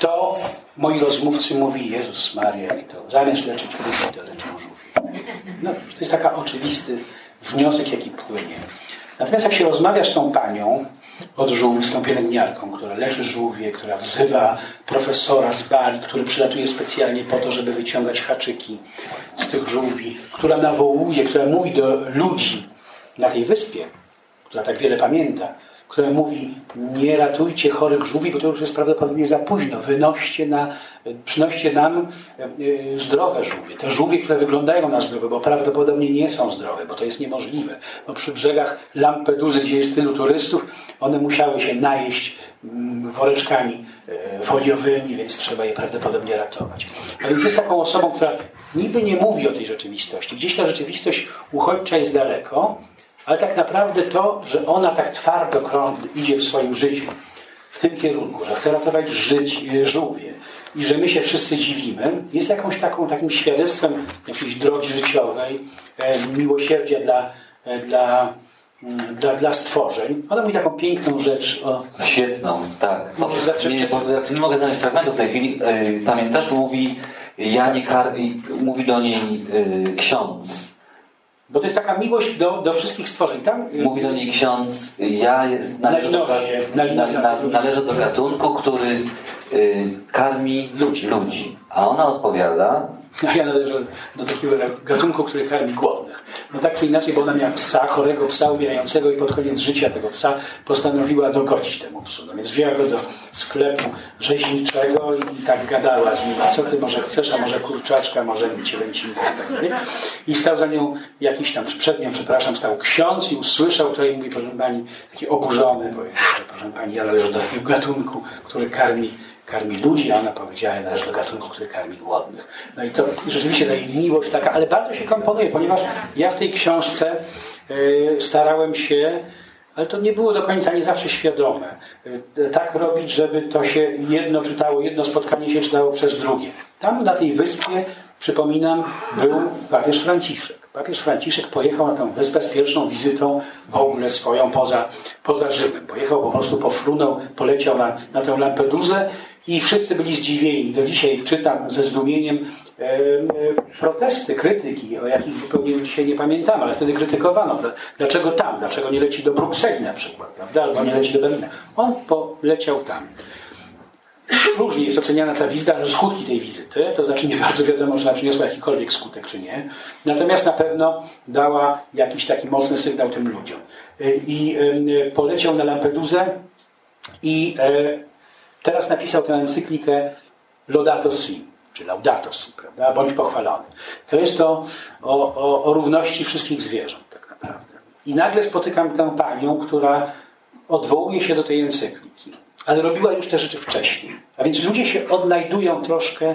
to moi rozmówcy mówili, Jezus Maria, to zamiast leczyć ludzi, to leczą żółwi. No, to jest taki oczywisty wniosek, jaki płynie. Natomiast jak się rozmawia z tą panią od żółwi, z tą pielęgniarką, która leczy żółwie, która wzywa profesora z Bali, który przylatuje specjalnie po to, żeby wyciągać haczyki z tych żółwi, która nawołuje, która mówi do ludzi na tej wyspie, która tak wiele pamięta, które mówi nie ratujcie chorych żółwi, bo to już jest prawdopodobnie za późno. Wynoście na, przynoście nam e, e, zdrowe żółwie. Te żółwie, które wyglądają na zdrowe, bo prawdopodobnie nie są zdrowe, bo to jest niemożliwe. Bo przy brzegach Lampeduzy, gdzie jest tylu turystów, one musiały się najeść mm, woreczkami e, foliowymi, więc trzeba je prawdopodobnie ratować. A więc jest taką osobą, która niby nie mówi o tej rzeczywistości. Gdzieś ta rzeczywistość uchodźcza jest daleko, ale tak naprawdę to, że ona tak twardo idzie w swoim życiu w tym kierunku, że chce ratować żyć, żółwie i że my się wszyscy dziwimy, jest jakąś taką, takim świadectwem jakiejś drogi życiowej, e, miłosierdzia dla, e, dla, mm, dla, dla stworzeń. Ona mówi taką piękną rzecz o... Świetną, tak. nie, nie, nie mogę znaleźć fragmentu w tej chwili. Pamiętasz, mówi Janie Kar... mówi do niej ksiądz bo to jest taka miłość do, do wszystkich stworzeń. Tam, Mówi do niej ksiądz, ja jest, należę, do, na, na, należę do gatunku, który y, karmi ludzi, ludzi. A ona odpowiada, a ja należę do takiego gatunku, który karmi głodnych. No tak czy inaczej, bo ona miała psa, chorego psa, umierającego i pod koniec życia tego psa postanowiła dogodzić temu psu. No więc wzięła go do sklepu rzeźniczego i tak gadała z nim, a co ty może chcesz, a może kurczaczka, może cielęcinkę i tak dalej. I stał za nią jakiś tam, przed nią, przepraszam, stał ksiądz i usłyszał to i mówi, proszę pani, taki oburzony, powiedział, że proszę pani, ja należę do takiego gatunku, który karmi karmi ludzi, a ona powiedziała, należy do gatunku, który karmi głodnych. No i to rzeczywiście ta miłość taka, ale bardzo się komponuje, ponieważ ja w tej książce y, starałem się, ale to nie było do końca, nie zawsze świadome, y, tak robić, żeby to się jedno czytało, jedno spotkanie się czytało przez drugie. Tam na tej wyspie, przypominam, był papież Franciszek. Papież Franciszek pojechał na tę wyspę z pierwszą wizytą w ogóle swoją poza, poza Rzymem. Pojechał po prostu, pofrunął, poleciał na, na tę Lampedusę i wszyscy byli zdziwieni. Do dzisiaj czytam ze zdumieniem e, e, protesty, krytyki, o jakich zupełnie już dzisiaj nie pamiętam, ale wtedy krytykowano. Dlaczego tam? Dlaczego nie leci do Brukseli na przykład, prawda? Albo nie leci do Berlina. On poleciał tam. Różnie jest oceniana ta wizyta, ale skutki tej wizyty, to znaczy nie bardzo wiadomo, czy ona przyniosła jakikolwiek skutek, czy nie. Natomiast na pewno dała jakiś taki mocny sygnał tym ludziom. E, I poleciał na Lampedusę i Teraz napisał tę encyklikę Laudato Si, czy Laudato Si, prawda? Bądź pochwalony. To jest to o, o, o równości wszystkich zwierząt, tak naprawdę. I nagle spotykam tę panią, która odwołuje się do tej encykliki, ale robiła już te rzeczy wcześniej. A więc ludzie się odnajdują troszkę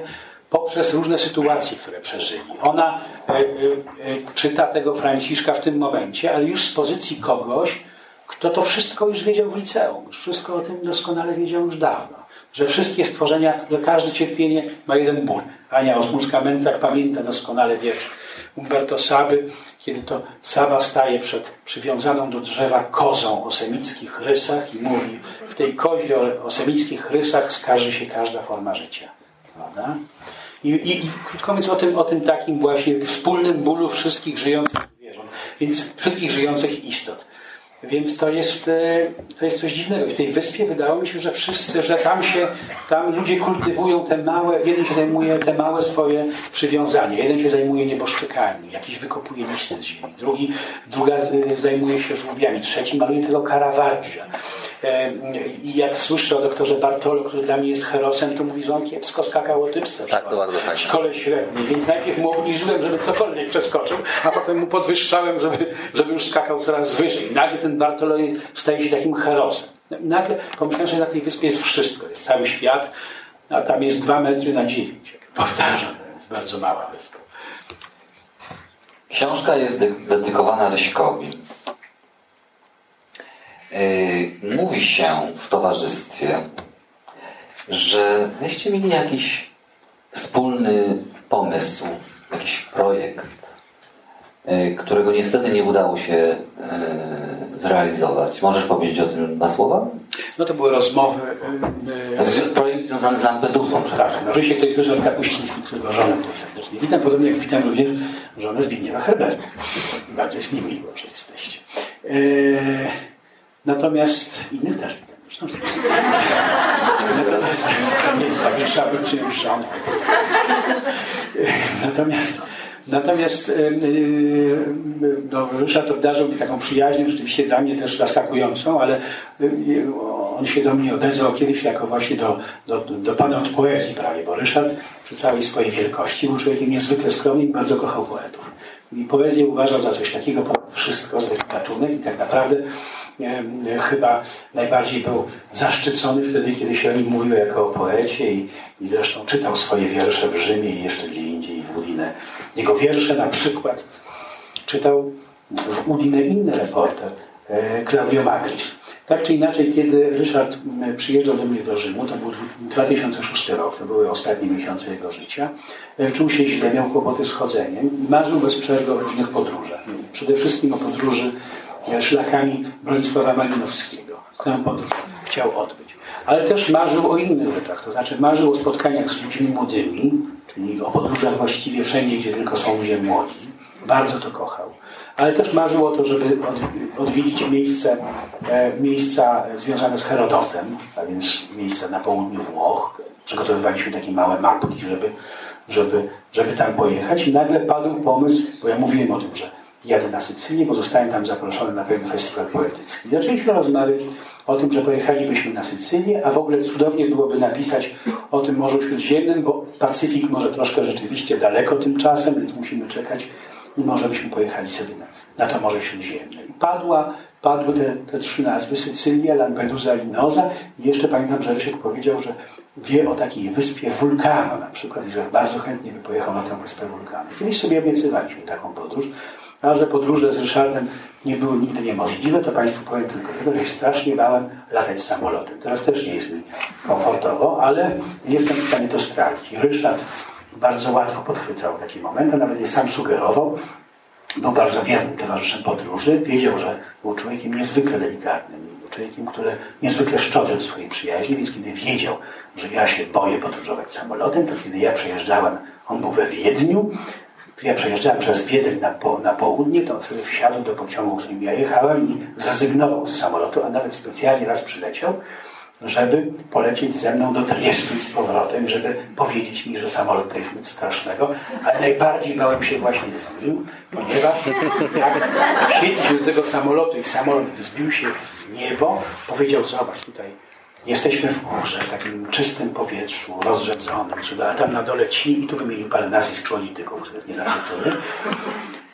poprzez różne sytuacje, które przeżyli. Ona y, y, y, czyta tego Franciszka w tym momencie, ale już z pozycji kogoś, kto to wszystko już wiedział w liceum, już wszystko o tym doskonale wiedział już dawno. Że wszystkie stworzenia, że każde cierpienie ma jeden ból. Ania Osmuska-Mętak pamięta doskonale wiersz Umberto Saby, kiedy to Saba staje przed przywiązaną do drzewa kozą o semickich rysach i mówi, w tej kozie o semickich rysach skarży się każda forma życia. Prawda? I, i, I krótko mówiąc o tym, o tym takim właśnie wspólnym bólu wszystkich żyjących zwierząt, więc wszystkich żyjących istot. Więc to jest, e, to jest coś dziwnego. W tej wyspie wydało mi się, że wszyscy, że tam się, tam ludzie kultywują te małe, jeden się zajmuje te małe swoje przywiązania, jeden się zajmuje nieboszczykami, jakiś wykopuje listy z ziemi, drugi, druga e, zajmuje się żółwiami, trzeci maluje tego Caravaggia. E, I jak słyszę o doktorze Bartolo, który dla mnie jest herosem, to mówi, że on kiepsko skakał o tyczce Tak, to bardzo fajne. w szkole średniej. Więc najpierw mu obniżyłem, żeby cokolwiek przeskoczył, a potem mu podwyższałem, żeby, żeby już skakał coraz wyżej. Nagle ten Bartolo staje się takim herosem. Nagle pomyślałem, że na tej wyspie jest wszystko, jest cały świat, a tam jest dwa metry na dziewięć. jak Powtarzam, to jest bardzo mała wyspa. Książka jest de- dedykowana Ryśkowi. Yy, mówi się w towarzystwie, że wyście mieli jakiś wspólny pomysł, jakiś projekt, yy, którego niestety nie udało się yy, zrealizować. Możesz powiedzieć o tym dwa słowa? No to były rozmowy. y, y, Z- Projekt związany z Lampedusą. Tak, no Rysiek to jest Ryszard Kapuściński, którego żonę tutaj serdecznie witam, podobnie jak witam również żonę Zbigniewa Herberta. Bardzo jest mi miło, że jesteście. Eee, natomiast innych też Natomiast to nie jest tak, że trzeba być. Eee, Natomiast Natomiast no, Ryszard obdarzył mnie taką przyjaźnią, rzeczywiście dla mnie też zaskakującą, ale on się do mnie odezwał kiedyś jako właśnie do, do, do pana od poezji prawie, bo Ryszard przy całej swojej wielkości był człowiekiem niezwykle skromnym i bardzo kochał poetów. I poezję uważał za coś takiego ponad wszystko, za gatunek i tak naprawdę e, chyba najbardziej był zaszczycony wtedy, kiedy się o nim mówiło jako o poecie i, i zresztą czytał swoje wiersze w Rzymie i jeszcze gdzie indziej w Udine. Jego wiersze na przykład czytał w Udine inny reporter, e, Claudio Magris. Tak czy inaczej, kiedy Ryszard m, przyjeżdżał do mnie do Rzymu, to był 2006 rok, to były ostatnie miesiące jego życia, e, czuł się źle, miał kłopoty z chodzeniem marzył bez przerwy o różnych podróżach. Przede wszystkim o podróży e, szlakami Bronisława Malinowskiego. Tę podróż chciał odbyć. Ale też marzył o innych rzeczach, to znaczy marzył o spotkaniach z ludźmi młodymi, czyli o podróżach właściwie wszędzie, gdzie tylko są ludzie młodzi. Bardzo to kochał. Ale też marzył o to, żeby od- odwiedzić miejsce, e, miejsca związane z Herodotem, a więc miejsca na południu Włoch. Przygotowywaliśmy takie małe mapki, żeby, żeby, żeby tam pojechać. I nagle padł pomysł, bo ja mówiłem o tym, że jadę na Sycylię, bo zostałem tam zaproszony na pewien festiwal poetycki. Zaczęliśmy rozmawiać o tym, że pojechalibyśmy na Sycylię, a w ogóle cudownie byłoby napisać o tym Morzu Śródziemnym, bo Pacyfik może troszkę rzeczywiście daleko tymczasem, więc musimy czekać i może byśmy pojechali sobie na, na to Morze Śródziemne. I padła, padły te, te trzy nazwy, Sycylia, Lampedusa, Linoza i jeszcze pamiętam, że Rysiek powiedział, że wie o takiej wyspie Wulkano na przykład i że bardzo chętnie by pojechał na tę wyspę Wulkano. Kiedyś sobie obiecywaliśmy taką podróż, a że podróże z Ryszardem nie były nigdy niemożliwe, to Państwu powiem tylko że się strasznie bałem latać samolotem. Teraz też nie jest mi komfortowo, ale jestem w stanie to strawić. I Ryszard bardzo łatwo podchwycał takie momenty, nawet je sam sugerował. Był bardzo wiernym towarzyszem podróży. Wiedział, że był człowiekiem niezwykle delikatnym. Był człowiekiem, który niezwykle szczodry w swojej przyjaźni, więc kiedy wiedział, że ja się boję podróżować samolotem, to kiedy ja przejeżdżałem, on był we Wiedniu, ja przejeżdżałem przez Wiedeń na, po, na południe, to on wtedy wsiadł do pociągu, którym ja jechałem i zrezygnował z samolotu, a nawet specjalnie raz przyleciał, żeby polecieć ze mną do Triestu i z powrotem, żeby powiedzieć mi, że samolot to jest nic strasznego, ale najbardziej bałem się właśnie z nim, ponieważ jak wsiedliśmy do tego samolotu i samolot wzbił się w niebo, powiedział, zobacz tutaj, jesteśmy w górze, w takim czystym powietrzu, rozrzedzonym, cuda, a tam na dole ci, i tu wymienił parę nazwisk polityków, których nie zacytuję.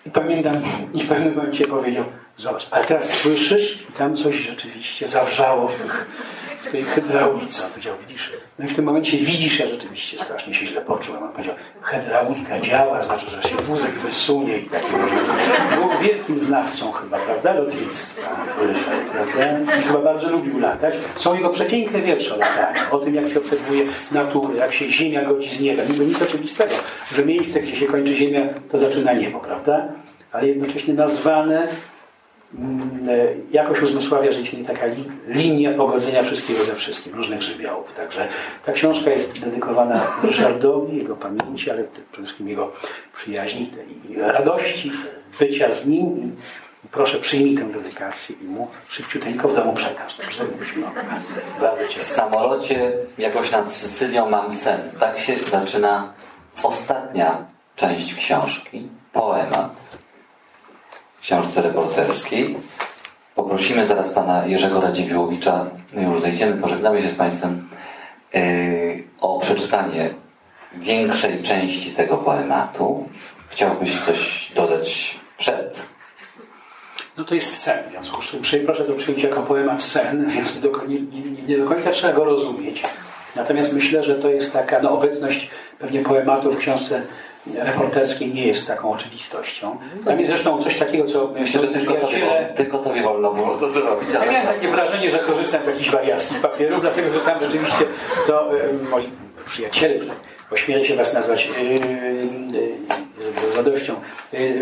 I pamiętam, i w pewnym momencie powiedział, zobacz, ale teraz słyszysz, i tam coś rzeczywiście zawrzało w, tych, w tej hydraulice. On powiedział, widzisz, no i w tym momencie widzisz, ja rzeczywiście strasznie się źle poczułem. On powiedział, hydraulika działa, znaczy, że się wózek wysunie i takie rzeczy. Był wielkim znawcą chyba, prawda, lotnictwa, prawda? I chyba bardzo lubił latać. Są jego przepiękne wiersze o lataniu, o tym, jak się obserwuje naturę, jak się ziemia godzi z niebem. Niby nic oczywistego, że miejsce, gdzie się kończy ziemia, to zaczyna niebo, prawda? Ale jednocześnie nazwane jakoś uzmysławia, że istnieje taka li, linia pogodzenia wszystkiego ze wszystkim, różnych żywiołów. Także ta książka jest dedykowana Ryszardowi, jego pamięci, ale przede wszystkim jego przyjaźni i radości bycia z nim. Proszę przyjmij tę dedykację i mu szybciuteńko w domu przekaż. Dobrze. Bardzo cię W samolocie jakoś nad Sycylią mam sen. Tak się zaczyna ostatnia część książki, poemat książce reporterskiej. Po poprosimy zaraz pana Jerzego Radziwiłowicza, my już zejdziemy, pożegnamy się z państwem, yy, o przeczytanie większej części tego poematu. Chciałbyś coś dodać przed? No to jest sen, w związku z czym proszę to przyjąć jako poemat sen, więc nie do, nie, nie, do końca trzeba go rozumieć. Natomiast myślę, że to jest taka no, obecność pewnie poematu w książce reporterskiej nie jest taką oczywistością. Tam jest zresztą coś takiego, co Myślę, że tylko tobie, tylko tobie wolno było to zrobić. Ja Ale... miałem takie wrażenie, że korzystam z jakichś wariackich papierów, dlatego że tam rzeczywiście to e, moi przyjaciele, już tak ośmielę się was nazwać yy, z radością,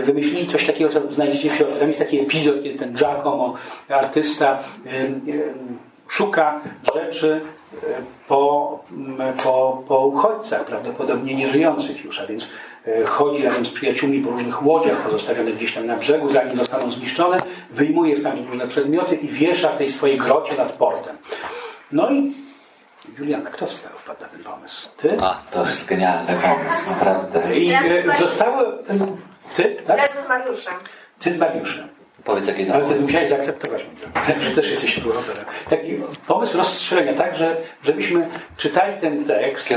wymyślili coś takiego, co znajdziecie w środku. Tam jest taki epizod, kiedy ten Giacomo, artysta, szuka rzeczy po, po, po uchodźcach, prawdopodobnie nieżyjących już, a więc chodzi razem z przyjaciółmi po różnych łodziach pozostawionych gdzieś tam na brzegu, zanim zostaną zniszczone, wyjmuje stamtąd różne przedmioty i wiesza w tej swojej grocie nad portem. No i Juliana, kto wstał, wpadł na ten pomysł? Ty? A, to jest genialny pomysł, naprawdę. I e, zostały... Ty? Tak? Razem z Mariuszem. Ty z Mariuszem. Powiedz jakiś Ale ty musiałeś zaakceptować, mój drogi, że też jesteś próbowatorem. Taki pomysł rozstrzelenia, tak, że, żebyśmy czytali ten tekst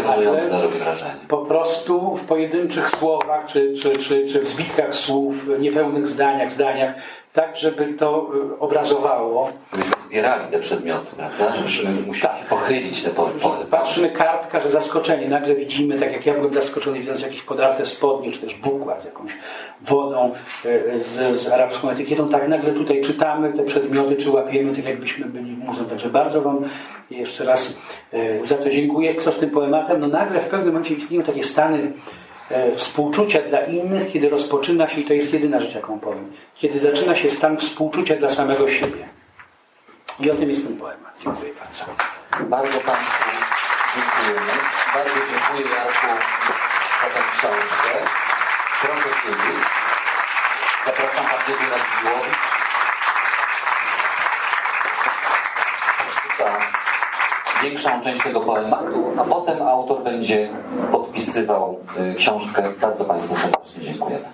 po prostu w pojedynczych słowach, czy, czy, czy, czy w zbitkach słów, niepełnych zdaniach, zdaniach, tak, żeby to y, obrazowało. Myśmy zbierali te przedmioty, prawda? Musieli Tak. pochylić te po, po, Patrzymy kartka, że zaskoczenie. Nagle widzimy, tak jak ja byłem zaskoczony, widząc jakieś podarte spodnie, czy też bukład z jakąś wodą, e, z, z arabską etykietą. Tak nagle tutaj czytamy te przedmioty, czy łapiemy, tak jakbyśmy byli w muzeum. Także bardzo Wam jeszcze raz e, za to dziękuję. Co z tym poematem? No nagle w pewnym momencie istnieją takie stany współczucia dla innych, kiedy rozpoczyna się, i to jest jedyna rzecz, jaką powiem, kiedy zaczyna się stan współczucia dla samego siebie. I o tym jest ten poemat. Dziękuję bardzo. Bardzo Państwu dziękujemy. Bardzo dziękuję Jarku za tę książkę. Proszę siedzieć. Zapraszam Pan Jerzy Radziwiłowicz. Czyta większą część tego poematu, a potem autor będzie podpisywał y, książkę. Bardzo Państwu serdecznie dziękujemy.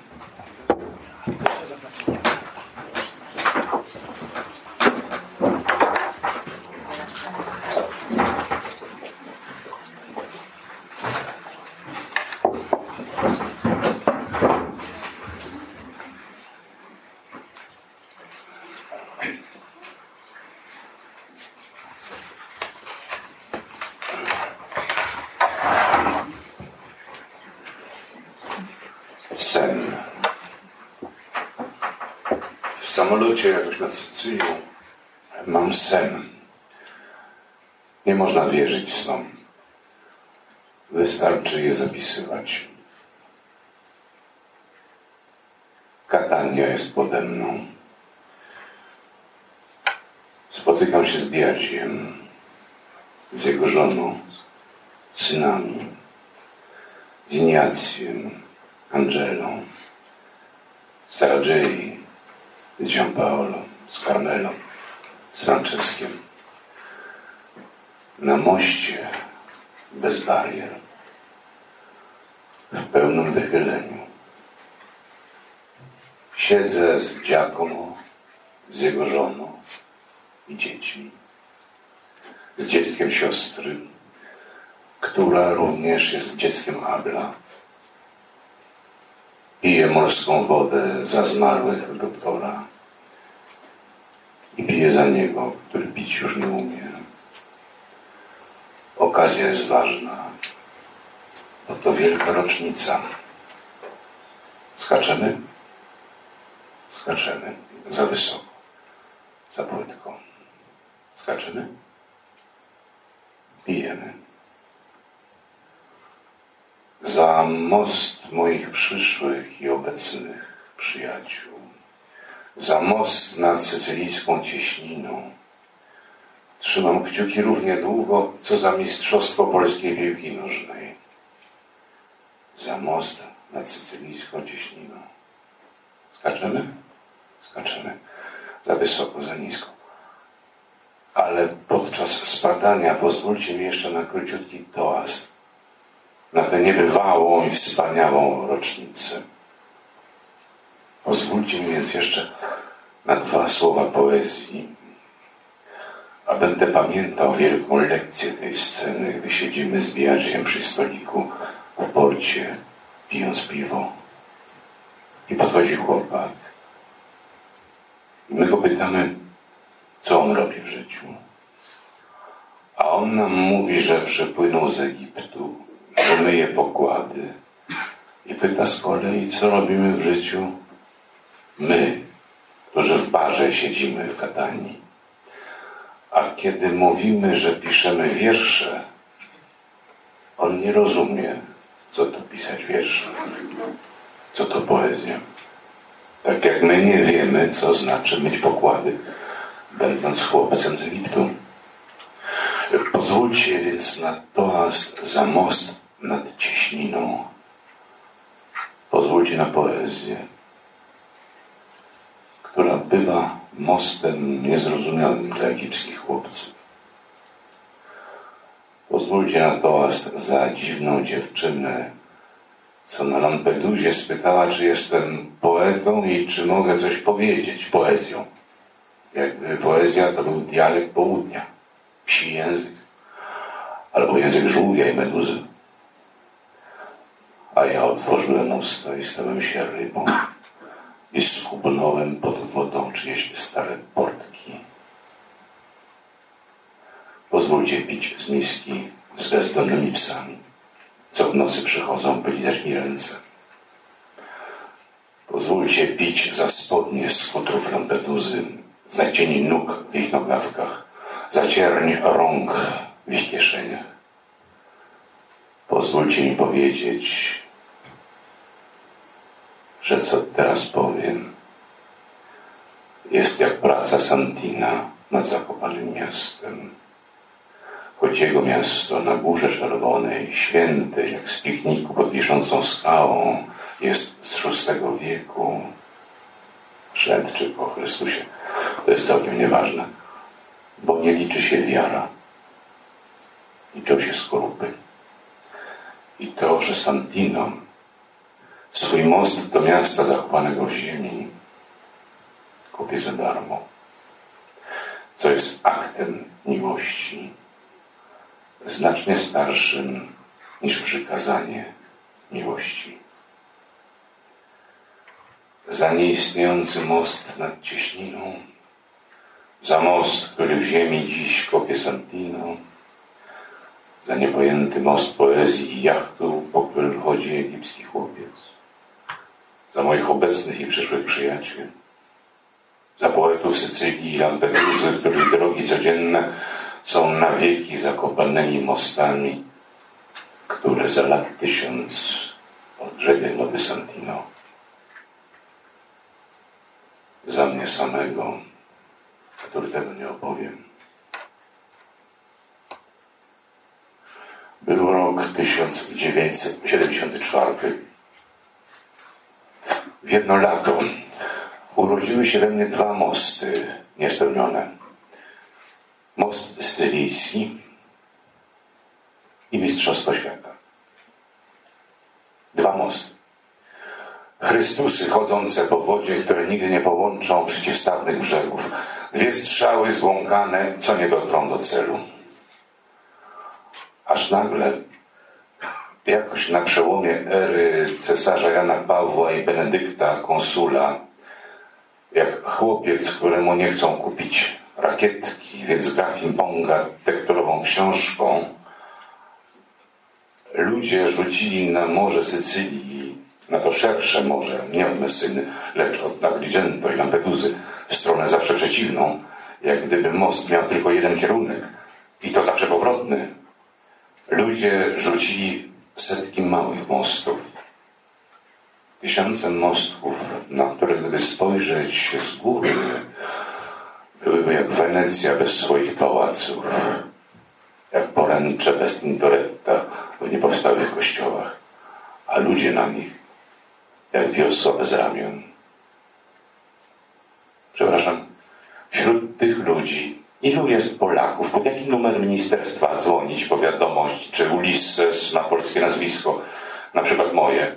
Sen. W samolocie jakoś nad Sycylią mam sen. Nie można wierzyć snom. Wystarczy je zapisywać. Katania jest pode mną. Spotykam się z Biadziem, z jego żoną, synami, z Ignacjem, Angelą, z Saragei, z Giampaolo, z Carmelo, z Franceskiem. Na moście bez barier, w pełnym wychyleniu. Siedzę z Giacomo, z jego żoną i dziećmi. Z dzieckiem siostry, która również jest dzieckiem Abla. Piję morską wodę za zmarłych doktora i piję za niego, który pić już nie umie. Okazja jest ważna, bo to wielka rocznica. Skaczemy? Skaczemy. Za wysoko. Za płytko. Skaczemy? Pijemy. Za most moich przyszłych i obecnych przyjaciół. Za most nad sycylijską cieśniną. Trzymam kciuki równie długo, co za Mistrzostwo Polskiej Piłki Nożnej. Za most nad sycylijską cieśniną. Skaczemy? Skaczemy. Za wysoko, za nisko. Ale podczas spadania pozwólcie mi jeszcze na króciutki toast na tę niebywałą i wspaniałą rocznicę. Pozwólcie mi więc jeszcze na dwa słowa poezji, a będę pamiętał wielką lekcję tej sceny, gdy siedzimy z Biacziem przy stoliku w porcie, pijąc piwo. I podchodzi chłopak. I my go pytamy, co on robi w życiu. A on nam mówi, że przypłynął z Egiptu, że myje pokłady. I pyta z kolei, co robimy w życiu my, którzy w barze siedzimy w Katanii. A kiedy mówimy, że piszemy wiersze, on nie rozumie, co to pisać wiersze, co to poezja. Tak jak my nie wiemy, co znaczy myć pokłady, będąc chłopcem z Egiptu. Pozwólcie więc na toast za most nad cieśniną. Pozwólcie na poezję, która bywa mostem niezrozumiałym dla egipskich chłopców. Pozwólcie na toast za dziwną dziewczynę, co na Lampedusie spytała, czy jestem poetą i czy mogę coś powiedzieć poezją. Jak gdyby poezja to był dialekt południa, psi język, albo język żółwia i meduzy. A ja otworzyłem usta i stałem się rybą i skubnąłem pod wodą czyjeś stare portki. Pozwólcie pić z miski z bezdomnymi psami, co w nocy przychodzą, by lizać mi ręce. Pozwólcie pić za spodnie z futrów lampeduzy, za cieni nóg w ich nogawkach, za cierń rąk w ich kieszeniach. Pozwólcie mi powiedzieć, że co teraz powiem, jest jak praca Santina nad zakopanym miastem. Choć jego miasto na górze czerwonej, święte jak z pikniku pod wiszącą skałą, jest z VI wieku, przed czy po Chrystusie, to jest całkiem nieważne, bo nie liczy się wiara, liczą się skorupy. I to, że Santino swój most do miasta zachowanego w ziemi kupię za darmo, co jest aktem miłości znacznie starszym niż przykazanie miłości. Za nieistniejący most nad cieśniną, za most, który w ziemi dziś kopie Santino, za niepojęty most poezji i jachtu, po którym chodzi egipski chłopiec, za moich obecnych i przyszłych przyjaciół, za poetów Sycylii i Lampeduzy, których drogi codzienne są na wieki zakopanymi mostami, które za lat tysiąc odgrzebie Nowy Santino. Za mnie samego, który tego nie opowiem. Był rok 1974. W jedno lato urodziły się we mnie dwa mosty niespełnione. Most sycylijski i Mistrzostwo Świata. Dwa mosty. Chrystusy chodzące po wodzie, które nigdy nie połączą przeciwstawnych brzegów. Dwie strzały złąkane, co nie dotrą do celu. Aż nagle, jakoś na przełomie ery cesarza Jana Pawła i Benedykta, konsula, jak chłopiec, któremu nie chcą kupić rakietki, więc gra ping-ponga tekturową książką, ludzie rzucili na morze Sycylii, na to szersze morze, nie od Messyny, lecz od Agrigento i Lampeduzy, w stronę zawsze przeciwną, jak gdyby most miał tylko jeden kierunek i to zawsze powrotny. Ludzie rzucili setki małych mostów, tysiące mostków, na które gdyby spojrzeć z góry, byłyby jak Wenecja bez swoich pałaców, jak poręcze bez Tintoretta w niepowstałych kościołach, a ludzie na nich jak wiosła bez ramion. Przepraszam, wśród tych ludzi ilu jest Polaków? Pod jaki numer ministerstwa dzwonić po wiadomość, czy Ulisses ma polskie nazwisko, na przykład moje?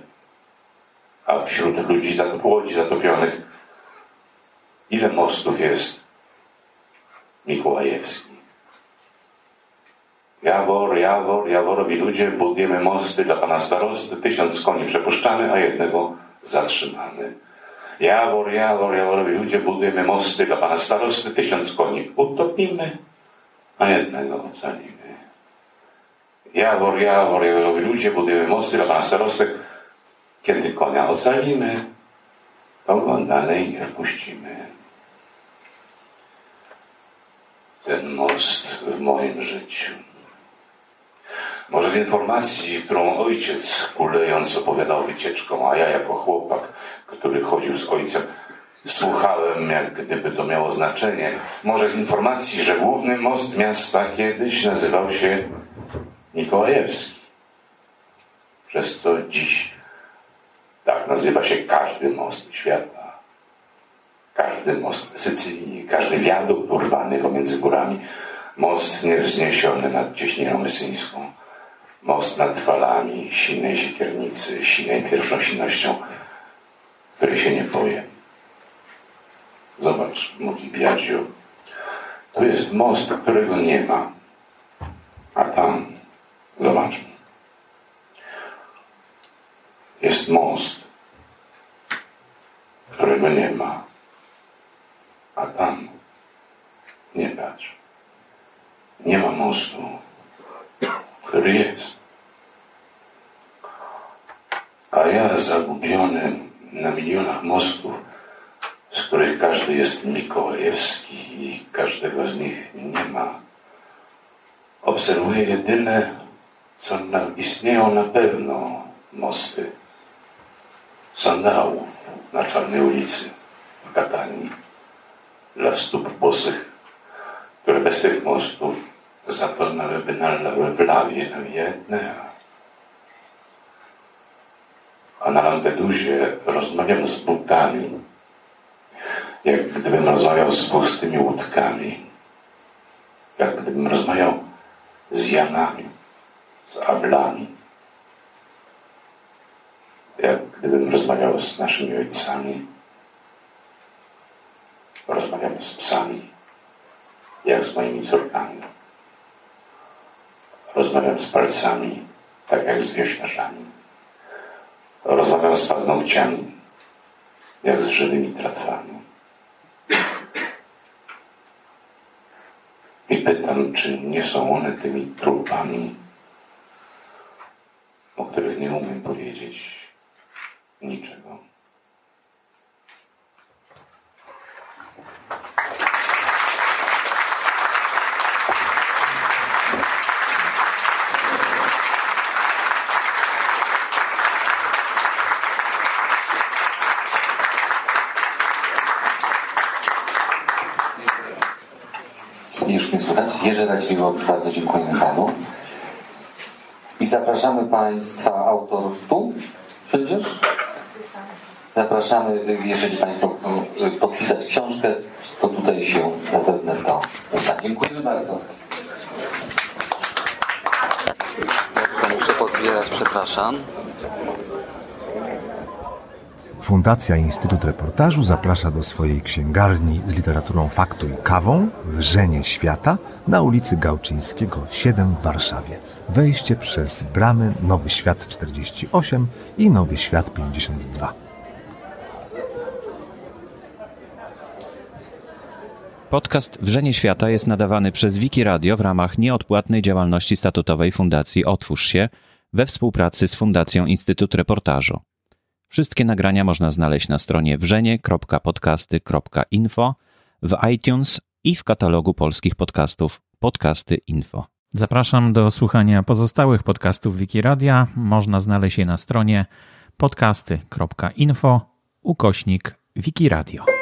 A wśród ludzi, łodzi zatopionych Ile mostów jest Mikołajewski? Jawor, Jawor, Jaworowi ludzie, budujemy mosty dla pana starosty, tysiąc koni przepuszczamy, a jednego zatrzymamy. Jawor, Jawor, Jaworowi ludzie, budujemy mosty dla pana starosty, tysiąc koni utopimy, a jednego ocalimy. Jawor, Jawor, Jaworowi ludzie, budujemy mosty dla pana starosty, kiedy konia ocalimy, to go dalej nie wpuścimy. Ten most w moim życiu. Może z informacji, którą ojciec kulejąc opowiadał wycieczką, a ja jako chłopak, który chodził z ojcem, słuchałem, jak gdyby to miało znaczenie. Może z informacji, że główny most miasta kiedyś nazywał się Mikołajewski. Przez co dziś tak nazywa się każdy most świata. Każdy most Sycylii, każdy wiadukt urwany pomiędzy górami, most niewzniesiony nad cieśniną mysyńską most nad falami silnej siekiernicy, silnej pierwszosilnością, której się nie boję. Zobacz, mówi Biadziu, to jest most, którego nie ma. A tam, zobacz, jest most, którego nie ma. A tam, nie patrz, nie ma mostu który jest. A ja zagubiony na milionach mostów, z których każdy jest Mikołajewski i każdego z nich nie ma, obserwuję jedyne, co na, istnieją na pewno mosty sandałów na Czarnej ulicy w Katanii dla stóp bosych, które bez tych mostów zatonęłyby na w lawie jedne. A na Lampedusie rozmawiam z butami, jak gdybym rozmawiał z pustymi łódkami, jak gdybym rozmawiał z Janami, z Ablami, jak gdybym rozmawiał z naszymi ojcami, rozmawiam z psami, jak z moimi córkami. Rozmawiam z palcami, tak jak z wioślarzami. Rozmawiam z paznokciami, jak z żywymi tratwami. I pytam, czy nie są one tymi trupami, o których nie umiem powiedzieć niczego. Już Radziwiłowicz, bardzo dziękujemy Panu. I zapraszamy Państwa, autor tu, siądziesz? Zapraszamy, jeżeli Państwo chcą podpisać książkę, to tutaj się zapewne to uda. Dziękujemy bardzo. Muszę podbierać, przepraszam. Fundacja Instytut Reportażu zaprasza do swojej księgarni z literaturą faktu i kawą Wrzenie Świata na ulicy Gałczyńskiego 7 w Warszawie. Wejście przez bramy Nowy Świat 48 i Nowy Świat 52. Podcast Wrzenie Świata jest nadawany przez Wiki Radio w ramach nieodpłatnej działalności statutowej Fundacji Otwórz się we współpracy z Fundacją Instytut Reportażu. Wszystkie nagrania można znaleźć na stronie wrzenie.podcasty.info, w iTunes i w katalogu polskich podcastów Podcasty Info. Zapraszam do słuchania pozostałych podcastów Wikiradia. Można znaleźć je na stronie podcasty.info ukośnik Wikiradio.